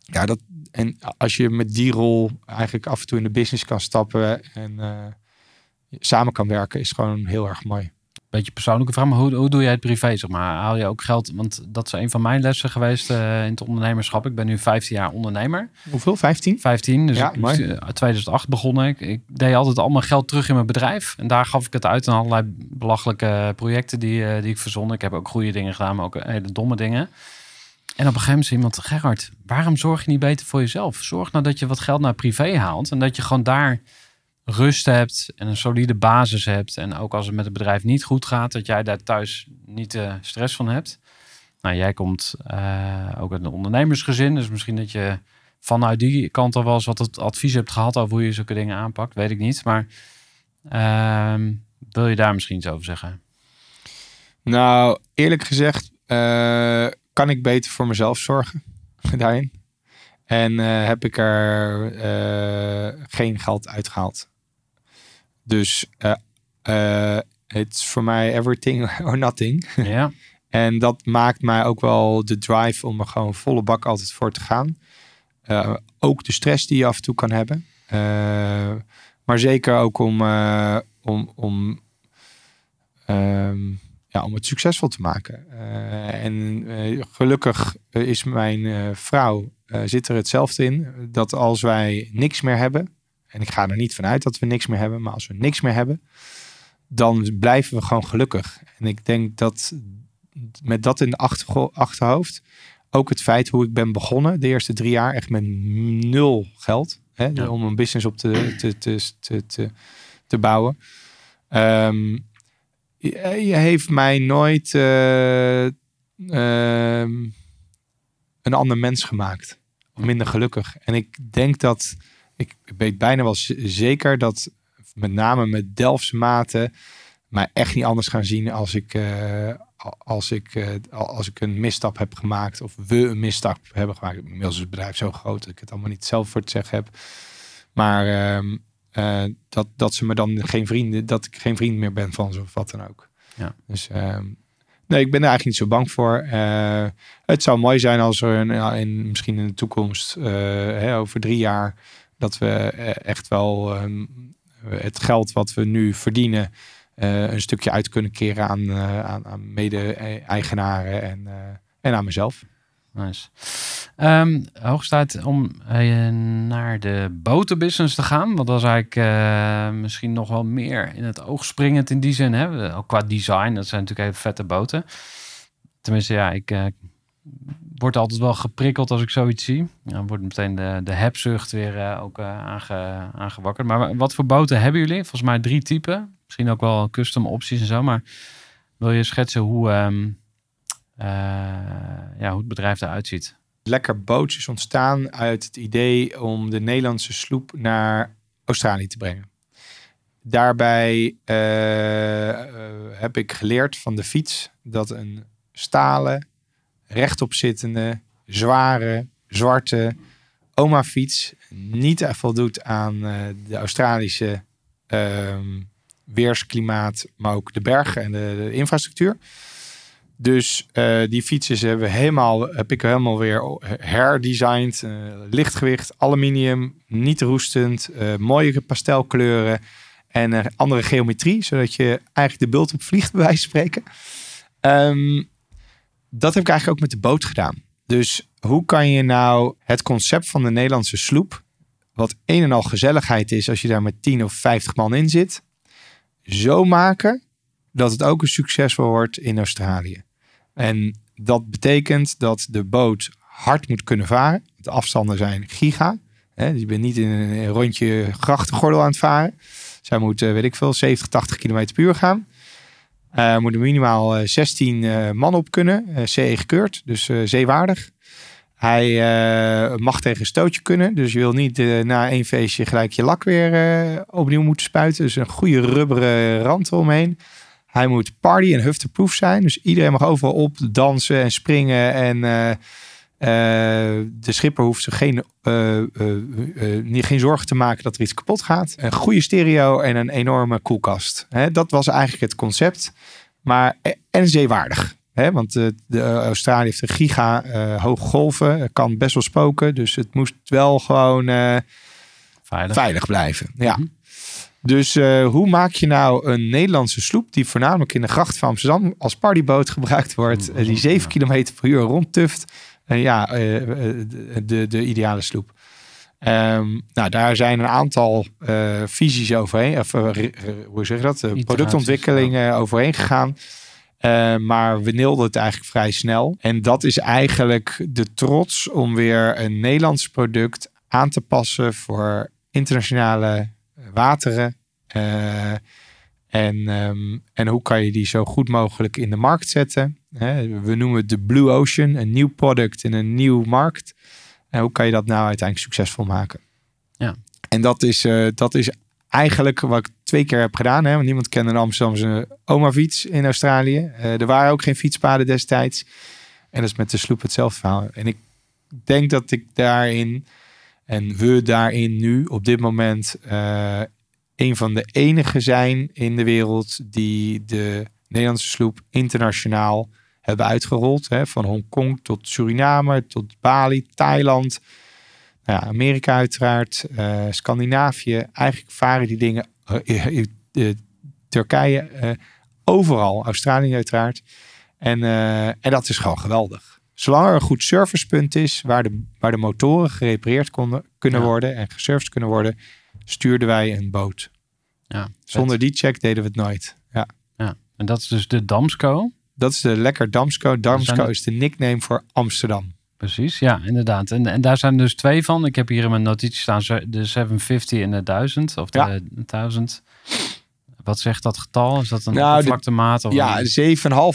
ja, dat, en als je met die rol eigenlijk af en toe in de business kan stappen en eh, samen kan werken, is gewoon heel erg mooi. Beetje persoonlijke vraag, maar hoe, hoe doe jij het privé? Zeg maar? Haal je ook geld? Want dat is een van mijn lessen geweest eh, in het ondernemerschap. Ik ben nu 15 jaar ondernemer. Hoeveel? 15? 15, dus Ja, ik, mooi. eh, 2008 begonnen ik. Ik deed altijd al mijn geld terug in mijn bedrijf. En daar gaf ik het uit aan allerlei belachelijke projecten die, eh, die ik verzon. Ik heb ook goede dingen gedaan, maar ook hele domme dingen. En op een gegeven moment zei iemand, Gerard, waarom zorg je niet beter voor jezelf? Zorg nou dat je wat geld naar privé haalt. En dat je gewoon daar rust hebt en een solide basis hebt. En ook als het met het bedrijf niet goed gaat, dat jij daar thuis niet de stress van hebt. Nou, jij komt eh, ook uit een ondernemersgezin. Dus misschien dat je vanuit die kant al wel eens wat het advies hebt gehad over hoe je zulke dingen aanpakt. Weet ik niet. Maar ehm, wil je daar misschien iets over zeggen? Nou, eerlijk gezegd eh, kan ik beter voor mezelf zorgen daarin. En eh, heb ik er eh, geen geld uitgehaald. Dus eh, eh, it's voor mij everything or nothing. ja, En dat maakt mij ook wel de drive om er gewoon volle bak altijd voor te gaan. Eh, ook de stress die je af en toe kan hebben. Maar zeker ook om, om, om, ehm, ja, om het succesvol te maken. En gelukkig is mijn vrouw, zit er hetzelfde in. Dat als wij niks meer hebben. En ik ga er niet vanuit dat we niks meer hebben. Maar als we niks meer hebben. Dan blijven we gewoon gelukkig. En ik denk dat met dat in de achterhoofd. Ook het feit hoe ik ben begonnen de eerste drie jaar. Echt met nul geld. Hè, Ja. Om een business op te, te, te, te, te, te bouwen. Ehm, je, je heeft mij nooit eh, ehm, een ander mens gemaakt. Of minder gelukkig. En ik denk dat... Ik weet bijna wel zeker dat met name met Delftse maten mij echt niet anders gaan zien als ik, eh, als ik, eh, als ik een misstap heb gemaakt of we een misstap hebben gemaakt. Inmiddels is het bedrijf zo groot dat ik het allemaal niet zelf voor te zeggen heb. Maar ehm, eh, dat, dat ze me dan geen vrienden, dat ik geen vriend meer ben van ze of wat dan ook. Ja. Dus ehm, nee, ik ben er eigenlijk niet zo bang voor. Het zou mooi zijn als er een, in, misschien in de toekomst, over drie jaar, dat we eh, echt wel ehm, het geld wat we nu verdienen, eh, een stukje uit kunnen keren aan, eh, aan, aan mede-eigenaren en, en aan mezelf. nice. Ehm hoogst tijd om naar de botenbusiness te gaan. Want dat is eigenlijk misschien nog wel meer in het oog springend in die zin. Hè? Ook qua design, dat zijn natuurlijk hele vette boten. Tenminste, ja, ik eh, word altijd wel geprikkeld als ik zoiets zie. Dan wordt meteen de, de hebzucht weer eh, ook eh, aange, aangewakkerd. Maar wat voor boten hebben jullie? Volgens mij drie typen. Misschien ook wel custom opties en zo. Maar wil je schetsen hoe, ehm, eh, ja, hoe het bedrijf eruit ziet? Lekker bootje is ontstaan uit het idee om de Nederlandse sloep naar Australië te brengen. Daarbij heb ik geleerd van de fiets dat een stalen, rechtopzittende, zware, zwarte oma-fiets niet voldoet aan eh, de Australische ehm, weersklimaat, maar ook de bergen en de, infrastructuur. Dus eh, die fietsjes hebben we helemaal, heb ik helemaal weer herdesigned. Eh, lichtgewicht, aluminium, niet roestend, mooie pastelkleuren en andere geometrie, zodat je eigenlijk de bult op vliegt, bij wijze van spreken. Ehm, dat heb ik eigenlijk ook met de boot gedaan. Dus hoe kan je nou het concept van de Nederlandse sloep, wat een en al gezelligheid is als je daar met 10 of 50 man in zit, zo maken dat het ook een succesvol wordt in Australië. En dat betekent dat de boot hard moet kunnen varen. De afstanden zijn giga. Je bent niet in een rondje grachtengordel aan het varen. Zij moet, eh, weet ik veel, 70, 80 km per uur gaan. Eh, Er moeten minimaal eh, 16 eh, man op kunnen. eh, CE gekeurd, dus eh, zeewaardig. Hij eh, mag tegen een stootje kunnen. Dus je wil niet eh, na één feestje gelijk je lak weer eh, opnieuw moeten spuiten. Dus een goede rubberen rand eromheen. Hij moet party en hufteproof zijn. Dus iedereen mag overal op dansen en springen. En eh, de schipper hoeft zich geen, eh, eh, niet, geen zorgen te maken dat er iets kapot gaat. Een goede stereo en een enorme koelkast. Dat was eigenlijk het concept. Maar, en zeewaardig. Want de, Australië heeft een giga hoge golven. Kan best wel spoken. Dus het moest wel gewoon Veilig. veilig blijven. Ja. Mhm. Dus hoe maak je nou een Nederlandse sloep die voornamelijk in de gracht van Amsterdam als partyboot gebruikt wordt, Mm, die ja. 7 kilometer per uur rondtuft? En ja, eh, eh, de, de, de ideale sloep. Ehm, nou, daar zijn een aantal eh, visies overheen, of hoe zeg je dat? Iteraties, productontwikkelingen overheen gegaan. Maar we nilden het eigenlijk vrij snel. En dat is eigenlijk de trots om weer een Nederlands product aan te passen voor internationale wateren. En, ehm, en hoe kan je die zo goed mogelijk in de markt zetten? Hè, we noemen het de Blue Ocean, een nieuw product in een nieuw markt. En hoe kan je dat nou uiteindelijk succesvol maken? Ja. En dat is, eh, dat is eigenlijk wat ik twee keer heb gedaan. Hè? Want niemand kende een Amsterdamse oma-fiets in Australië. Eh, er waren ook geen fietspaden destijds. En dat is met de sloep hetzelfde verhaal. En ik denk dat ik daarin en we daarin nu op dit moment eh, een van de enigen zijn in de wereld die de Nederlandse sloep internationaal hebben uitgerold. Hè? Van Hongkong tot Suriname, tot Bali, Thailand, nou ja, Amerika uiteraard, eh, Scandinavië. Eigenlijk varen die dingen, eh, Turkije, overal, Australië uiteraard. En, en dat is gewoon geweldig. Zolang er een goed servicepunt is waar de, waar de motoren gerepareerd konden, kunnen Ja. worden en geserviced kunnen worden, stuurden wij een boot. Ja, Zonder die check deden we het nooit. Ja. Ja. En dat is dus de Damsco. Dat is de lekker Damsco. Damsco is de nickname voor Amsterdam. Precies, ja, inderdaad. En, en daar zijn dus twee van. Ik heb hier in mijn notities staan de 750 en de 1000. Of de Ja. 1000. Wat zegt dat getal? Is dat een Nou, vlaktemaat? Of Ja, een-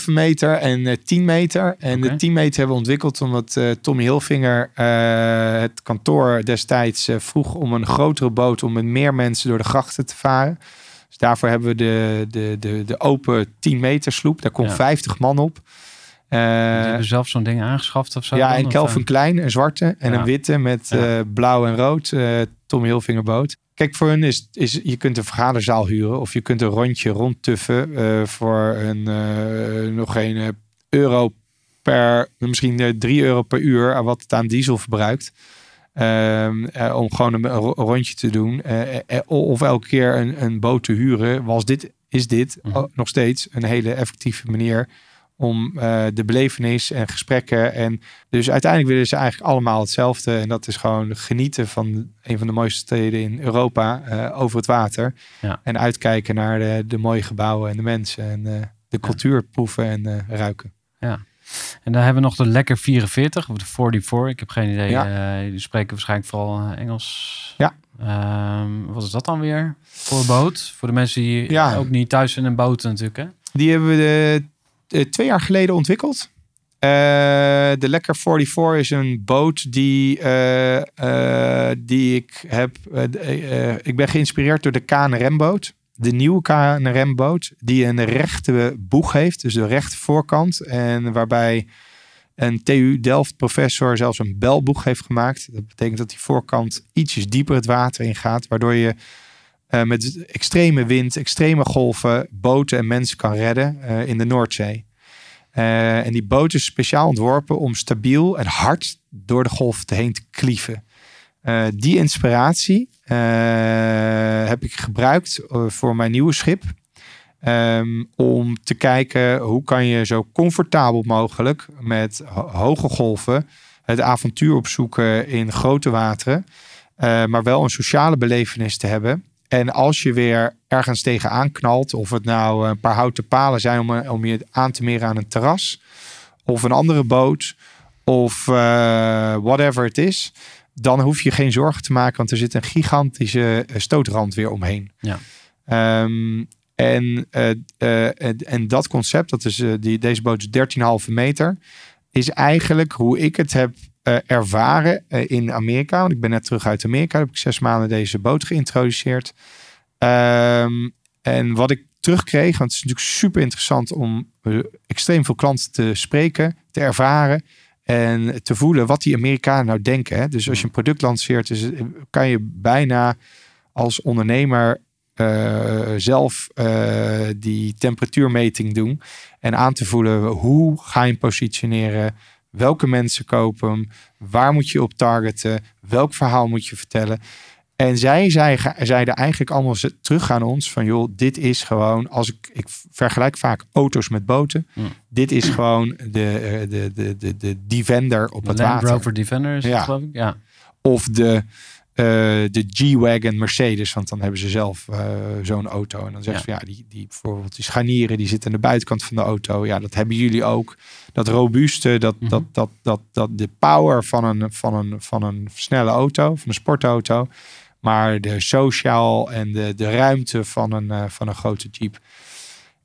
7,5 meter en eh, 10 meter. En de 10 meter hebben we ontwikkeld omdat eh, Tommy Hilfinger eh, het kantoor destijds eh, vroeg om een grotere boot om met meer mensen door de grachten te varen. Dus daarvoor hebben we de, de, de, de open 10 meter sloep. Daar komt Ja. 50 man op. Die hebben zelf zo'n ding aangeschaft of zo? ja, en Kelvin eh, Klein, een zwarte en Ja. een witte met Ja. eh, blauw en rood. eh Tommy Hilfinger boot. Kijk, voor hun is, is je kunt een vergaderzaal huren of je kunt een rondje rondtuffen voor een nog geen euro per, misschien eh, 3 euro per uur aan wat het aan diesel verbruikt. Ehm, eh, om gewoon een, een ro- rondje te doen. Eh, eh, of elke keer een, een boot te huren. Was dit, is dit Mhm. oh, nog steeds een hele effectieve manier om de belevenis en gesprekken. En dus uiteindelijk willen ze eigenlijk allemaal hetzelfde. En dat is gewoon genieten van een van de mooiste steden in Europa over het water. Ja. En uitkijken naar de, de mooie gebouwen en de mensen. En de cultuur proeven en ruiken. En dan hebben we nog de Lekker 44, of de 44. Ik heb geen idee. Ja. eh, die spreken waarschijnlijk vooral eh, Engels. Ja. Ehm, wat is dat dan weer? Voor een boot? Voor de mensen die Ja. ook niet thuis in een boot natuurlijk, hè? Die hebben we eh, twee jaar geleden ontwikkeld. Eh, de Lekker 44 is een boot die, die ik heb. ik ben geïnspireerd door de KNRM-boot. De nieuwe KNRM-boot. Die een rechte boeg heeft. Dus de rechte voorkant. En waarbij een TU Delft professor zelfs een belboeg heeft gemaakt. Dat betekent dat die voorkant ietsjes dieper het water ingaat. Waardoor je eh, met extreme wind, extreme golven, boten en mensen kan redden eh, in de Noordzee. Eh, en die boot is speciaal ontworpen om stabiel en hard door de golf heen te klieven. Die inspiratie heb ik gebruikt eh, voor mijn nieuwe schip. Ehm, om te kijken hoe kan je zo comfortabel mogelijk met ho- hoge golven het avontuur opzoeken in grote wateren. eh, maar wel een sociale belevenis te hebben. En als je weer ergens tegenaan knalt, of het nou een paar houten palen zijn om, om je aan te meren aan een terras, of een andere boot, of eh, whatever het is, dan hoef je geen zorgen te maken, want er zit een gigantische eh, stootrand weer omheen. Ja. Ehm, en, eh, eh, en, en dat concept, dat is, die, deze boot is 13,5 meter, is eigenlijk hoe ik het heb ervaren in Amerika. Want ik ben net terug uit Amerika. Heb ik zes maanden deze boot geïntroduceerd. Ehm, en wat ik terugkreeg, want het is natuurlijk super interessant om extreem veel klanten te spreken, te ervaren en te voelen wat die Amerikanen nou denken. Hè? Dus als je een product lanceert, is, het- kan je bijna als ondernemer eh, zelf eh, die temperatuurmeting doen. En aan te voelen hoe ga je hem positioneren. Welke mensen kopen hem? Waar moet je op targeten? Welk verhaal moet je vertellen? En zij, zeiden eigenlijk allemaal ze- terug aan ons van joh, dit is gewoon, als ik, ik vergelijk vaak auto's met boten. Hmm. Dit is gewoon de, eh, de, de, de, de Defender op De het Land water. Rover Defender is het, Ja. geloof ik. Ja. Of de, eh, de G-Wagon Mercedes, want dan hebben ze zelf eh, zo'n auto. En dan zeggen ze van ja, die, die bijvoorbeeld die scharnieren, die zitten aan de buitenkant van de auto. Ja, dat hebben jullie ook. Dat robuuste, dat, Mhm. dat, dat, dat, dat de power van een, van, een, van een snelle auto, van een sportauto. Maar de sociaal en de, de ruimte van een, eh, van een grote Jeep.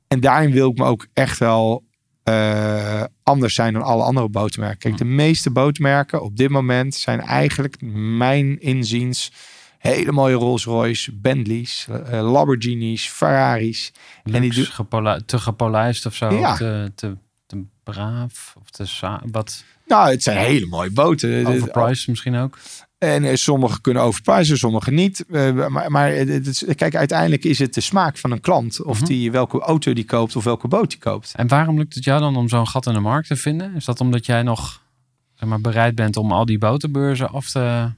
En daarin wil ik me ook echt wel eh, anders zijn dan alle andere bootmerken. Kijk, de meeste bootmerken op dit moment zijn eigenlijk, mijn inziens, hele mooie Rolls Royce, Bentleys, eh, Lamborghinis, Ferraris. En die doen- te gepolijst of zo. Ja. Te, te, te braaf. Of te sa- wat Nou, het zijn hele mooie boten. overpriced misschien ook. En eh, sommige kunnen overprijzen, sommige niet. Eh, maar maar het, het is- kijk, uiteindelijk is het de smaak van een klant. Of Mhm. die welke auto die koopt of welke boot die koopt. En waarom lukt het jou dan om zo'n gat in de markt te vinden? Is dat omdat jij nog zeg maar, bereid bent om al die botenbeurzen af te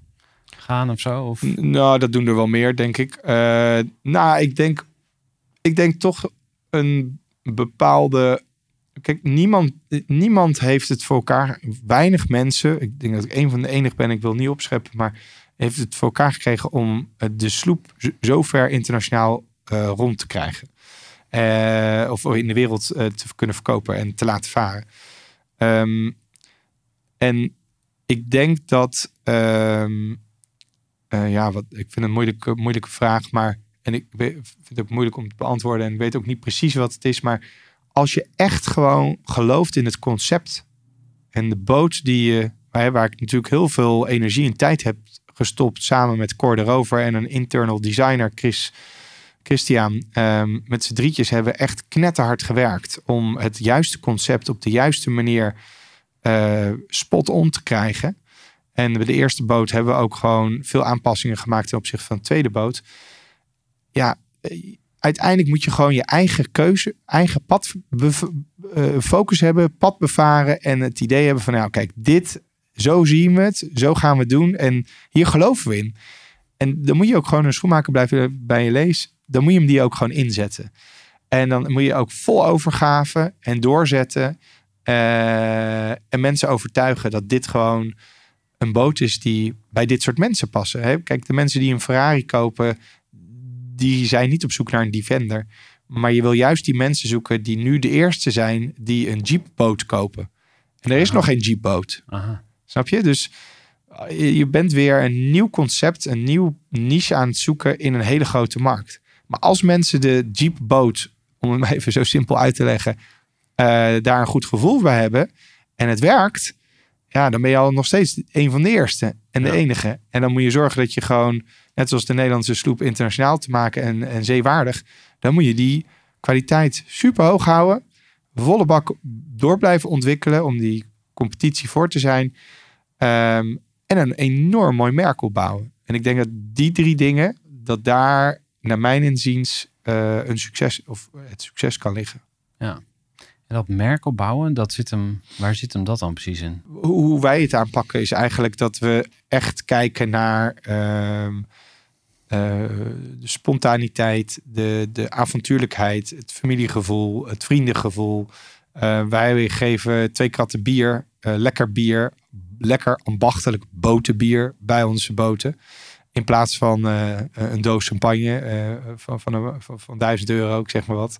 gaan of zo? Of? Nou, dat doen er wel meer, denk ik. Eh, nou, ik denk, ik denk toch een bepaalde. Kijk, niemand, niemand heeft het voor elkaar. Weinig mensen. Ik denk dat ik een van de enige ben. Ik wil niet opscheppen, maar heeft het voor elkaar gekregen om eh, de sloep zo ver internationaal eh, rond te krijgen. Eh, of in de wereld te kunnen verkopen en te laten varen. Ehm, en ik denk dat. ehm, eh, ja, wat, ik vind het een moeilijke, moeilijke vraag, maar. En ik vind het ook moeilijk om te beantwoorden. En ik weet ook niet precies wat het is. Maar als je echt gewoon gelooft in het concept. En de boot die je. Waar, ik natuurlijk heel veel energie en tijd heb gestopt. Samen met Cor de Rover en een internal designer, Chris. Christian, ehm, met z'n drietjes hebben echt knetterhard gewerkt om het juiste concept op de juiste manier eh, spot on te krijgen. En bij de eerste boot hebben we ook gewoon veel aanpassingen gemaakt ten opzichte van de tweede boot. Ja, eh, uiteindelijk moet je gewoon je eigen keuze, eigen pad eh, focus hebben, pad bevaren en het idee hebben van nou kijk, dit, zo zien we het, zo gaan we het doen en hier geloven we in. En dan moet je ook gewoon een schoenmaker blijven bij je lees. Dan moet je hem die ook gewoon inzetten. En dan moet je ook vol overgave en doorzetten. eh, en mensen overtuigen dat dit gewoon een boot is die bij dit soort mensen passen. Hè? Kijk, de mensen die een Ferrari kopen, die zijn niet op zoek naar een Defender. Maar je wil juist die mensen zoeken die nu de eerste zijn die een Jeep-boot kopen. En er is Aha. nog geen Jeep-boot. Aha. Snap je? Dus eh, je bent weer een nieuw concept, een nieuw niche aan het zoeken in een hele grote markt. Maar als mensen de Jeep boot, om het maar even zo simpel uit te leggen, eh, daar een goed gevoel bij hebben en het werkt, ja, dan ben je al nog steeds een van de eerste en de Ja. enige. En dan moet je zorgen dat je gewoon, net zoals de Nederlandse sloep, internationaal te maken en, en zeewaardig, dan moet je die kwaliteit super hoog houden, volle bak door blijven ontwikkelen om die competitie voor te zijn. Ehm, en een enorm mooi merk opbouwen. En ik denk dat die drie dingen, dat daar naar mijn inziens eh, een succes of het succes kan liggen. En dat merk opbouwen, dat zit hem, waar zit hem dat dan precies in? Hoe, wij het aanpakken is eigenlijk dat we echt kijken naar ehm, eh, de spontaniteit, de, de avontuurlijkheid, het familiegevoel, het vriendengevoel. Eh, wij geven twee kratten bier, eh, lekker bier, lekker ambachtelijk botenbier bij onze boten. In plaats van eh, een doos champagne eh, van, van, een, van, van 1000 euro, ik zeg maar wat.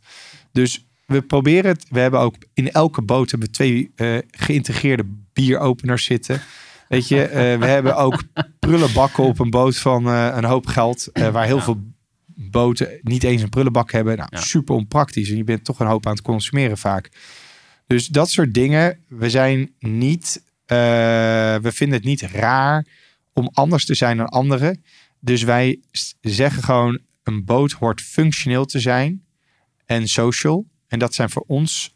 Dus we proberen het. We hebben ook in elke boot hebben we twee eh, geïntegreerde bieropeners zitten. Weet je, eh, we hebben ook prullenbakken op een boot van eh, een hoop geld. eh, waar heel Ja. veel boten niet eens een prullenbak hebben. Nou, Ja. super onpraktisch. En je bent toch een hoop aan het consumeren vaak. Dus dat soort dingen. We zijn niet. we vinden het niet raar om anders te zijn dan anderen. Dus wij zeggen gewoon: een boot hoort functioneel te zijn en social. En dat zijn voor ons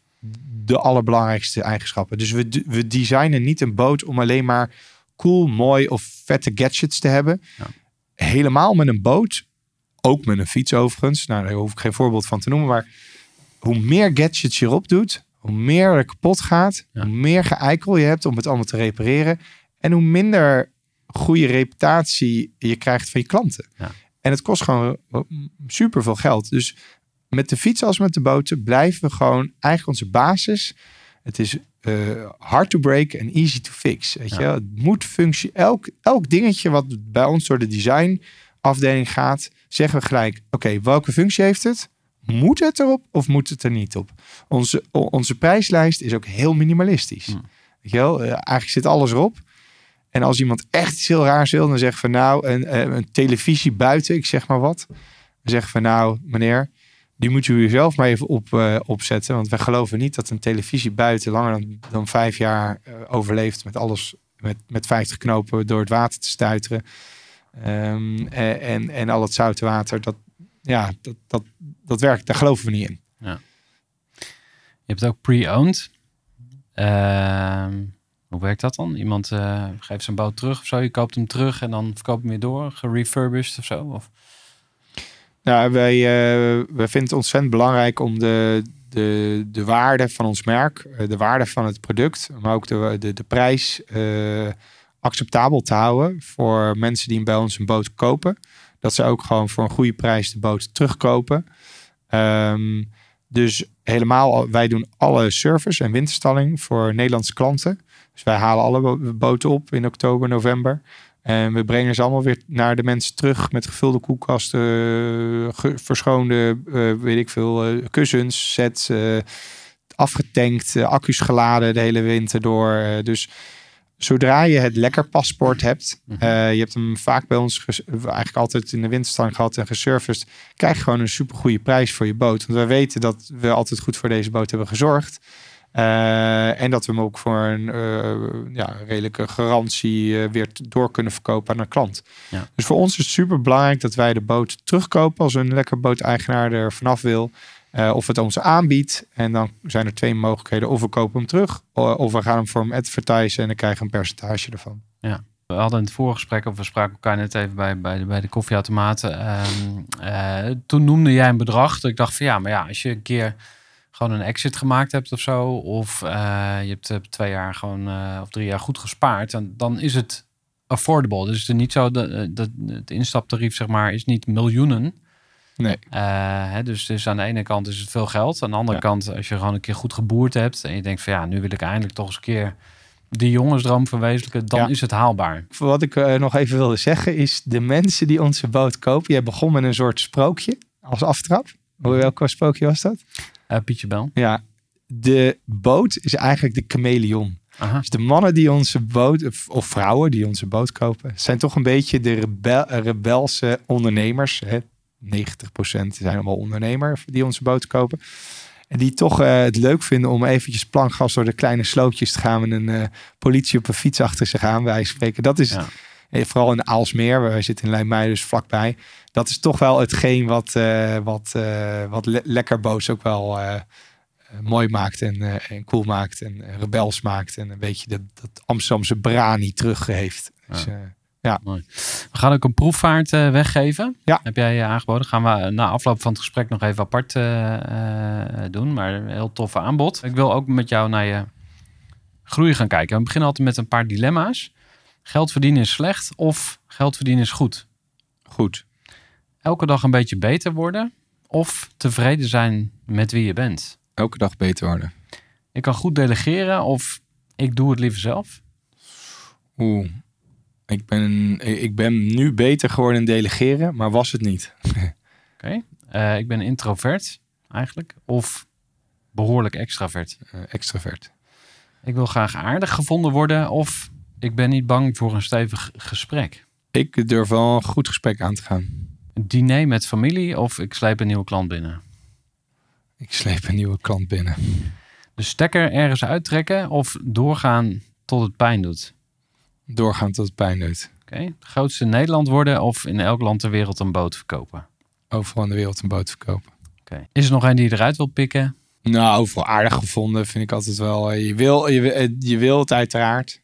de allerbelangrijkste eigenschappen. Dus we, we designen niet een boot om alleen maar cool, mooi of vette gadgets te hebben. Ja. Helemaal met een boot ook met een fiets overigens. Nou, daar hoef ik geen voorbeeld van te noemen. Maar hoe meer gadgets je erop doet, hoe meer er kapot gaat, Ja. hoe meer geëikel je hebt om het allemaal te repareren. En hoe minder goede reputatie je krijgt van je klanten. Ja. En het kost gewoon super veel geld. Dus met de fiets als met de boten blijven we gewoon eigenlijk onze basis. Het is eh, hard to break en easy to fix. Weet je? Ja. Het moet functie. Elk, elk dingetje wat bij ons door de designafdeling gaat, zeggen we gelijk: oké, welke functie heeft het? Moet het erop of moet het er niet op? Onze, onze prijslijst is ook heel minimalistisch. Hmm. Weet je wel? Eh, eigenlijk zit alles erop. En als iemand echt iets heel raars wil, dan zegt van nou, een, eh, een televisie buiten, ik zeg maar wat. Dan zeg van nou, meneer, die moet u zelf maar even op, eh, opzetten. Want wij geloven niet dat een televisie buiten langer dan, dan vijf jaar eh, overleeft met alles met, met 50 knopen door het water te stuiteren. Ehm, en, en, en al het zoute water, dat, ja, dat, dat, dat werkt, daar geloven we niet in. Je hebt ook pre-owned. Ehm, hoe werkt dat dan? Iemand eh, geeft zijn boot terug of zo. Je koopt hem terug en dan verkoopt hem weer door. Gerefurbished of zo. Of, Nou, wij, eh, wij vinden het ontzettend belangrijk om de, de, de waarde van ons merk, eh, de waarde van het product, maar ook de, de, de prijs eh, acceptabel te houden voor mensen die bij ons een boot kopen. Dat ze ook gewoon voor een goede prijs de boot terugkopen. Ehm, dus helemaal, al- wij doen alle service en winterstalling voor Nederlandse klanten. Dus wij halen alle bo- boten op in oktober, november. En we brengen ze allemaal weer naar de mensen terug met gevulde koelkasten, ge- verschoonde, eh, weet ik veel, eh, kussens, sets, eh, afgetankt, accu's geladen de hele winter door. Dus zodra je het lekker paspoort hebt, Mhm. je hebt hem vaak bij ons eigenlijk altijd in de winterstand gehad en gesurfaced, krijg je gewoon een super goede prijs voor je boot. Want wij weten dat we altijd goed voor deze boot hebben gezorgd. Eh, en dat we hem ook voor een eh, ja, redelijke garantie eh, weer door kunnen verkopen aan een klant. Ja. Dus voor ons is het super belangrijk dat wij de boot terugkopen als een lekker booteigenaar er vanaf wil. Of het ons aanbiedt. En dan zijn er twee mogelijkheden. Of we kopen hem terug. Of we gaan hem voor hem advertisen. En dan krijgen we een percentage ervan. we hadden in het vorige gesprek, of we spraken elkaar net even bij, bij, de, bij de koffieautomaten. Ehm, eh, toen noemde jij een bedrag. Dat ik dacht van ja, maar ja, als je een keer gewoon een exit gemaakt hebt of zo. Of eh, je hebt eh, twee jaar gewoon eh, of drie jaar goed gespaard. Dan, dan is het affordable. Dus het is niet zo dat, dat het instaptarief zeg maar is niet miljoenen. Nee. Hè, dus, dus aan de ene kant is het veel geld. Aan de andere Ja. kant, als je gewoon een keer goed geboerd hebt. En je denkt van ja, nu wil ik eindelijk toch eens een keer die jongensdroom verwezenlijken. Dan Ja. is het haalbaar. Wat ik nog even wilde zeggen is. De mensen die onze boot kopen. Jij begon met een soort sprookje. Als aftrap. Hoe- Welk sprookje was dat? Eh Pietje Bel. Ja. De boot is eigenlijk de chameleon. Aha. Dus de mannen die onze boot, of- vrouwen die onze boot kopen, zijn toch een beetje de rebel, rebelse ondernemers. Hè? 90% zijn allemaal ondernemer die onze boot kopen. En die toch eh, het leuk vinden om eventjes plankgas door de kleine slootjes te gaan met een eh, politie op een fiets achter zich aan. Wij spreken. Dat is Ja. Eh, vooral in Aalsmeer, waar wij zitten in Leimuiden, dus vlakbij. Dat is toch wel hetgeen wat, eh, wat, eh, wat le- lekker boos ook wel mooi maakt en, en cool maakt en rebels maakt. En een beetje dat, dat Amsterdamse brani terug heeft. Dus, eh, We gaan ook een proefvaart weggeven. Ja. Heb jij eh, aangeboden. Gaan we na afloop van het gesprek nog even apart doen. Maar een heel toffe aanbod. Ik wil ook met jou naar je groei gaan kijken. We beginnen altijd met een paar dilemma's. Geld verdienen is slecht of geld verdienen is goed. goed. Elke dag een beetje beter worden of tevreden zijn met wie je bent. Elke dag beter worden. Ik kan goed delegeren of ik doe het liever zelf. Oeh. Ik ben, ik ben nu beter geworden in delegeren, maar was het niet. Oké. Eh, ik ben introvert eigenlijk of behoorlijk extravert. Eh, extravert. Ik wil graag aardig gevonden worden of ik ben niet bang voor een stevig gesprek. Ik durf wel een goed gesprek aan te gaan. Een diner met familie of ik sleep een nieuwe klant binnen. Ik sleep een nieuwe klant binnen. De stekker ergens uittrekken of doorgaan tot het pijn doet. Doorgaan tot het pijn doet. Oké. De grootste in Nederland worden of in elk land ter wereld een boot verkopen. Overal in de wereld een boot verkopen. Oké. Is er nog een die je eruit wil pikken? Nou, overal aardig gevonden vind ik altijd wel. Je wil, je, je wil het uiteraard.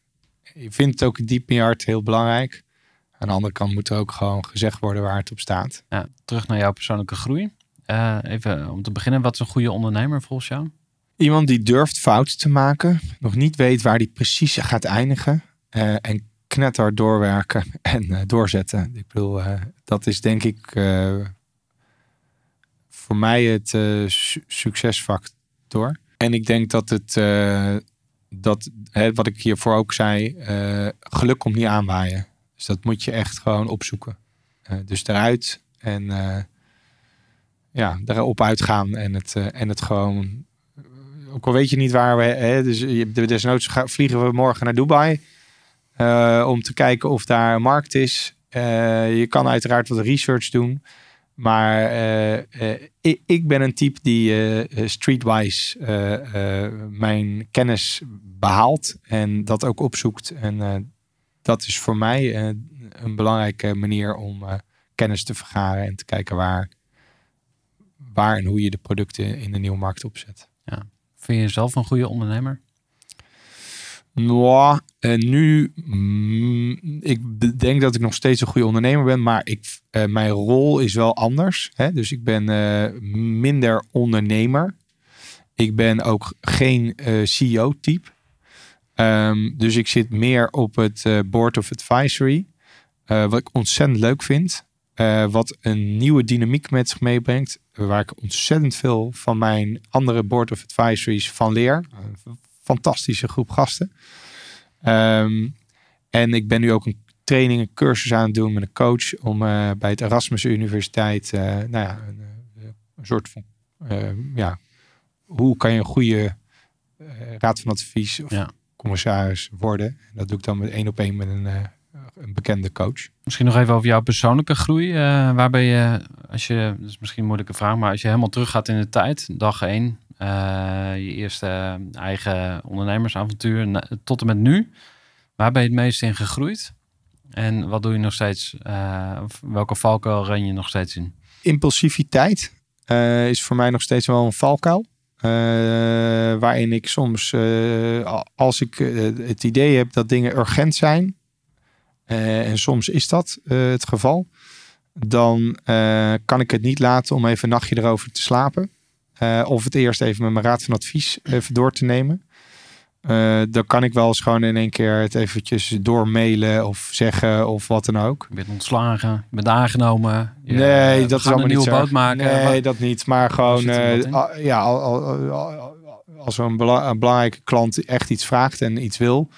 Je vindt het ook diep in je hart heel belangrijk. Aan de andere kant moet er ook gewoon gezegd worden waar het op staat. Ja, terug naar jouw persoonlijke groei. Uh, even om te beginnen, wat is een goede ondernemer volgens jou? Iemand die durft fouten te maken, nog niet weet waar die precies gaat eindigen. Uh, en knetter doorwerken en uh, doorzetten. Ik bedoel, dat is denk ik voor mij het su succesfactor. En ik denk dat het, dat, hè, wat ik hiervoor ook zei, geluk komt niet aanwaaien. Dus dat moet je echt gewoon opzoeken. dus eruit en ja, daarop uitgaan en het, uh, en het gewoon. Ook al weet je niet waar we. Hè, dus desnoods vliegen we morgen naar Dubai. Uh, om te kijken of daar een markt is. Uh, je kan uiteraard wat research doen. Maar ik, ik, ben een type die streetwise mijn kennis behaalt. En dat ook opzoekt. En dat is voor mij een belangrijke manier om kennis te vergaren. En te kijken waar waar en hoe je de producten in de nieuwe markt opzet. Ja. Vind je jezelf een goede ondernemer? Nou, en nu, mm, ik denk dat ik nog steeds een goede ondernemer ben, maar ik, uh, mijn rol is wel anders. Hè? Dus ik ben uh, minder ondernemer. Ik ben ook geen eh, CEO-type. Ehm, dus ik zit meer op het Board of Advisory. wat ik ontzettend leuk vind. wat een nieuwe dynamiek met zich meebrengt waar ik ontzettend veel van mijn andere board of advisories van leer. Fantastische groep gasten. Ehm, en ik ben nu ook een training, een cursus aan het doen met een coach om uh, bij het Erasmus Universiteit, uh, nou ja, een, eh, een soort van, uh, ja, hoe kan je een goede raad van advies of ja. commissaris worden? En dat doe ik dan met één op één met een een bekende coach. Misschien nog even over jouw persoonlijke groei. Waar ben je, als je, dat is misschien een moeilijke vraag, maar als je helemaal terug gaat in de tijd, dag één, je eerste eigen ondernemersavontuur tot en met nu, waar ben je het meest in gegroeid? En wat doe je nog steeds? Uh, welke valkuil ren je nog steeds in? Impulsiviteit is voor mij nog steeds wel een valkuil. waarin ik soms, als ik het idee heb dat dingen urgent zijn, en soms is dat het geval. Dan kan ik het niet laten om even een nachtje erover te slapen. Of het eerst even met mijn raad van advies even door te nemen. dan kan ik wel eens gewoon in één keer het eventjes doormailen of zeggen of wat dan ook. Je bent ontslagen, je bent aangenomen. Je, nee, dat is allemaal een nieuwe boot maken. Nee, dat niet. Maar gewoon, ja, als een, een belangrijke klant echt iets vraagt en iets wil,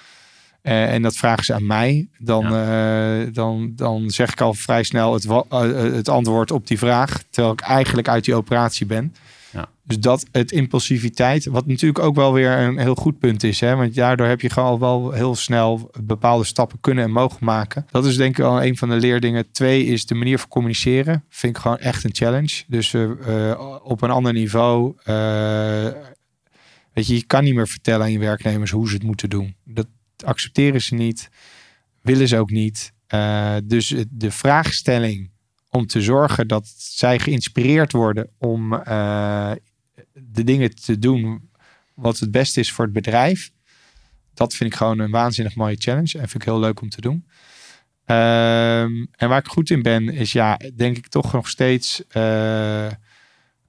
en dat vragen ze aan mij. Dan, ja. dan, dan zeg ik al vrij snel het, het antwoord op die vraag. Terwijl ik eigenlijk uit die operatie ben. Ja. Dus dat, het impulsiviteit. Wat natuurlijk ook wel weer een heel goed punt is. Hè? Want daardoor heb je gewoon wel heel snel bepaalde stappen kunnen en mogen maken. Dat is denk ik wel een van de leerdingen. Twee is de manier van communiceren. Vind ik gewoon echt een challenge. Dus op een ander niveau. weet je, je kan niet meer vertellen aan je werknemers hoe ze het moeten doen. Dat, accepteren ze niet, willen ze ook niet. Dus de vraagstelling om te zorgen dat zij geïnspireerd worden om uh, de dingen te doen wat het beste is voor het bedrijf. Dat vind ik gewoon een waanzinnig mooie challenge en vind ik heel leuk om te doen. Um, en waar ik goed in ben, is ja, denk ik toch nog steeds uh,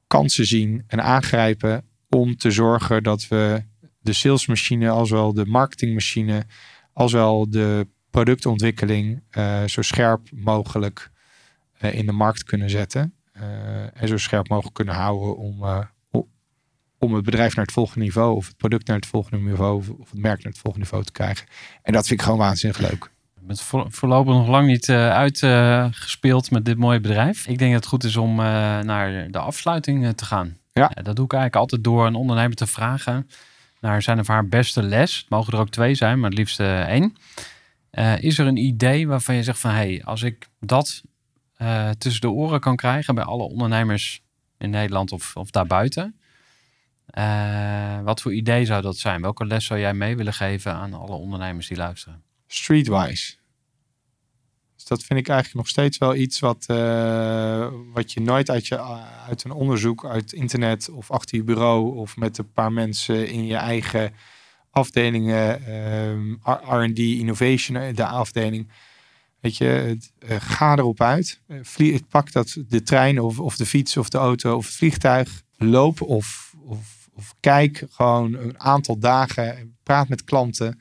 kansen zien en aangrijpen om te zorgen dat we de salesmachine, als wel de marketingmachine, als wel de productontwikkeling uh, zo scherp mogelijk in de markt kunnen zetten. Uh, en zo scherp mogelijk kunnen houden om, om het bedrijf naar het volgende niveau, of het product naar het volgende niveau, of, het merk naar het volgende niveau te krijgen. En dat vind ik gewoon waanzinnig leuk. Met voorlopig nog lang niet uitgespeeld met dit mooie bedrijf. Ik denk dat het goed is om naar de afsluiting te gaan. Ja. dat doe ik eigenlijk altijd door een ondernemer te vragen naar zijn of haar beste les. Het mogen er ook twee zijn, maar het liefst één. Is er een idee waarvan je zegt van... hé, hey, als ik dat uh, tussen de oren kan krijgen... bij alle ondernemers in Nederland of, of daarbuiten... Uh, wat voor idee zou dat zijn? Welke les zou jij mee willen geven aan alle ondernemers die luisteren? Streetwise dat vind ik eigenlijk nog steeds wel iets wat, uh, wat je nooit uit, je, uit een onderzoek, uit internet of achter je bureau of met een paar mensen in je eigen afdelingen, ehm, RD, innovation, eh, de afdeling. Weet je, eh, ga erop uit. Eh, vlie- pak dat de trein of, of de fiets of de auto of het vliegtuig. Loop of, of, of kijk gewoon een aantal dagen. Praat met klanten.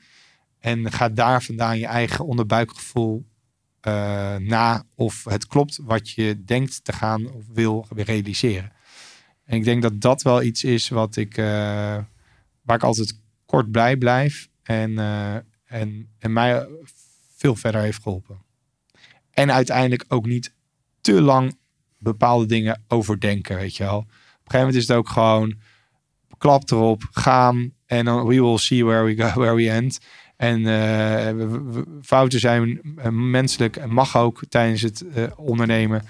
En ga daar vandaan je eigen onderbuikgevoel eh, na of het klopt wat je denkt te gaan of wil realiseren. En ik denk dat dat wel iets is wat ik, waar ik altijd kort blij blijf en, en, en mij veel verder heeft geholpen. En uiteindelijk ook niet te lang bepaalde dingen overdenken, weet je wel. Op een gegeven moment is het ook gewoon klap erop, gaan en dan we will see where we go, where we end. En eh, fouten zijn eh, menselijk en mag ook tijdens het eh, ondernemen.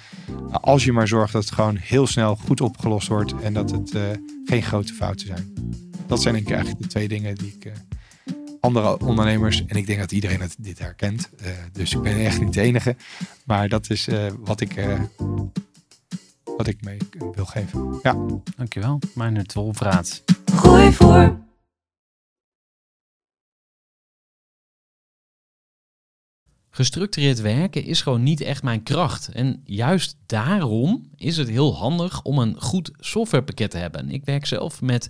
Als je maar zorgt dat het gewoon heel snel goed opgelost wordt en dat het geen grote fouten zijn. Dat zijn eigenlijk de twee dingen die ik andere ondernemers, en ik denk dat iedereen het, dit herkent, eh, dus ik ben echt niet de enige, maar dat is eh, wat, ik, eh, wat ik mee wil geven. Ja. Dankjewel. Mijn tolvraat. Gooi voor. Gestructureerd werken is gewoon niet echt mijn kracht. En juist daarom is het heel handig om een goed softwarepakket te hebben. Ik werk zelf met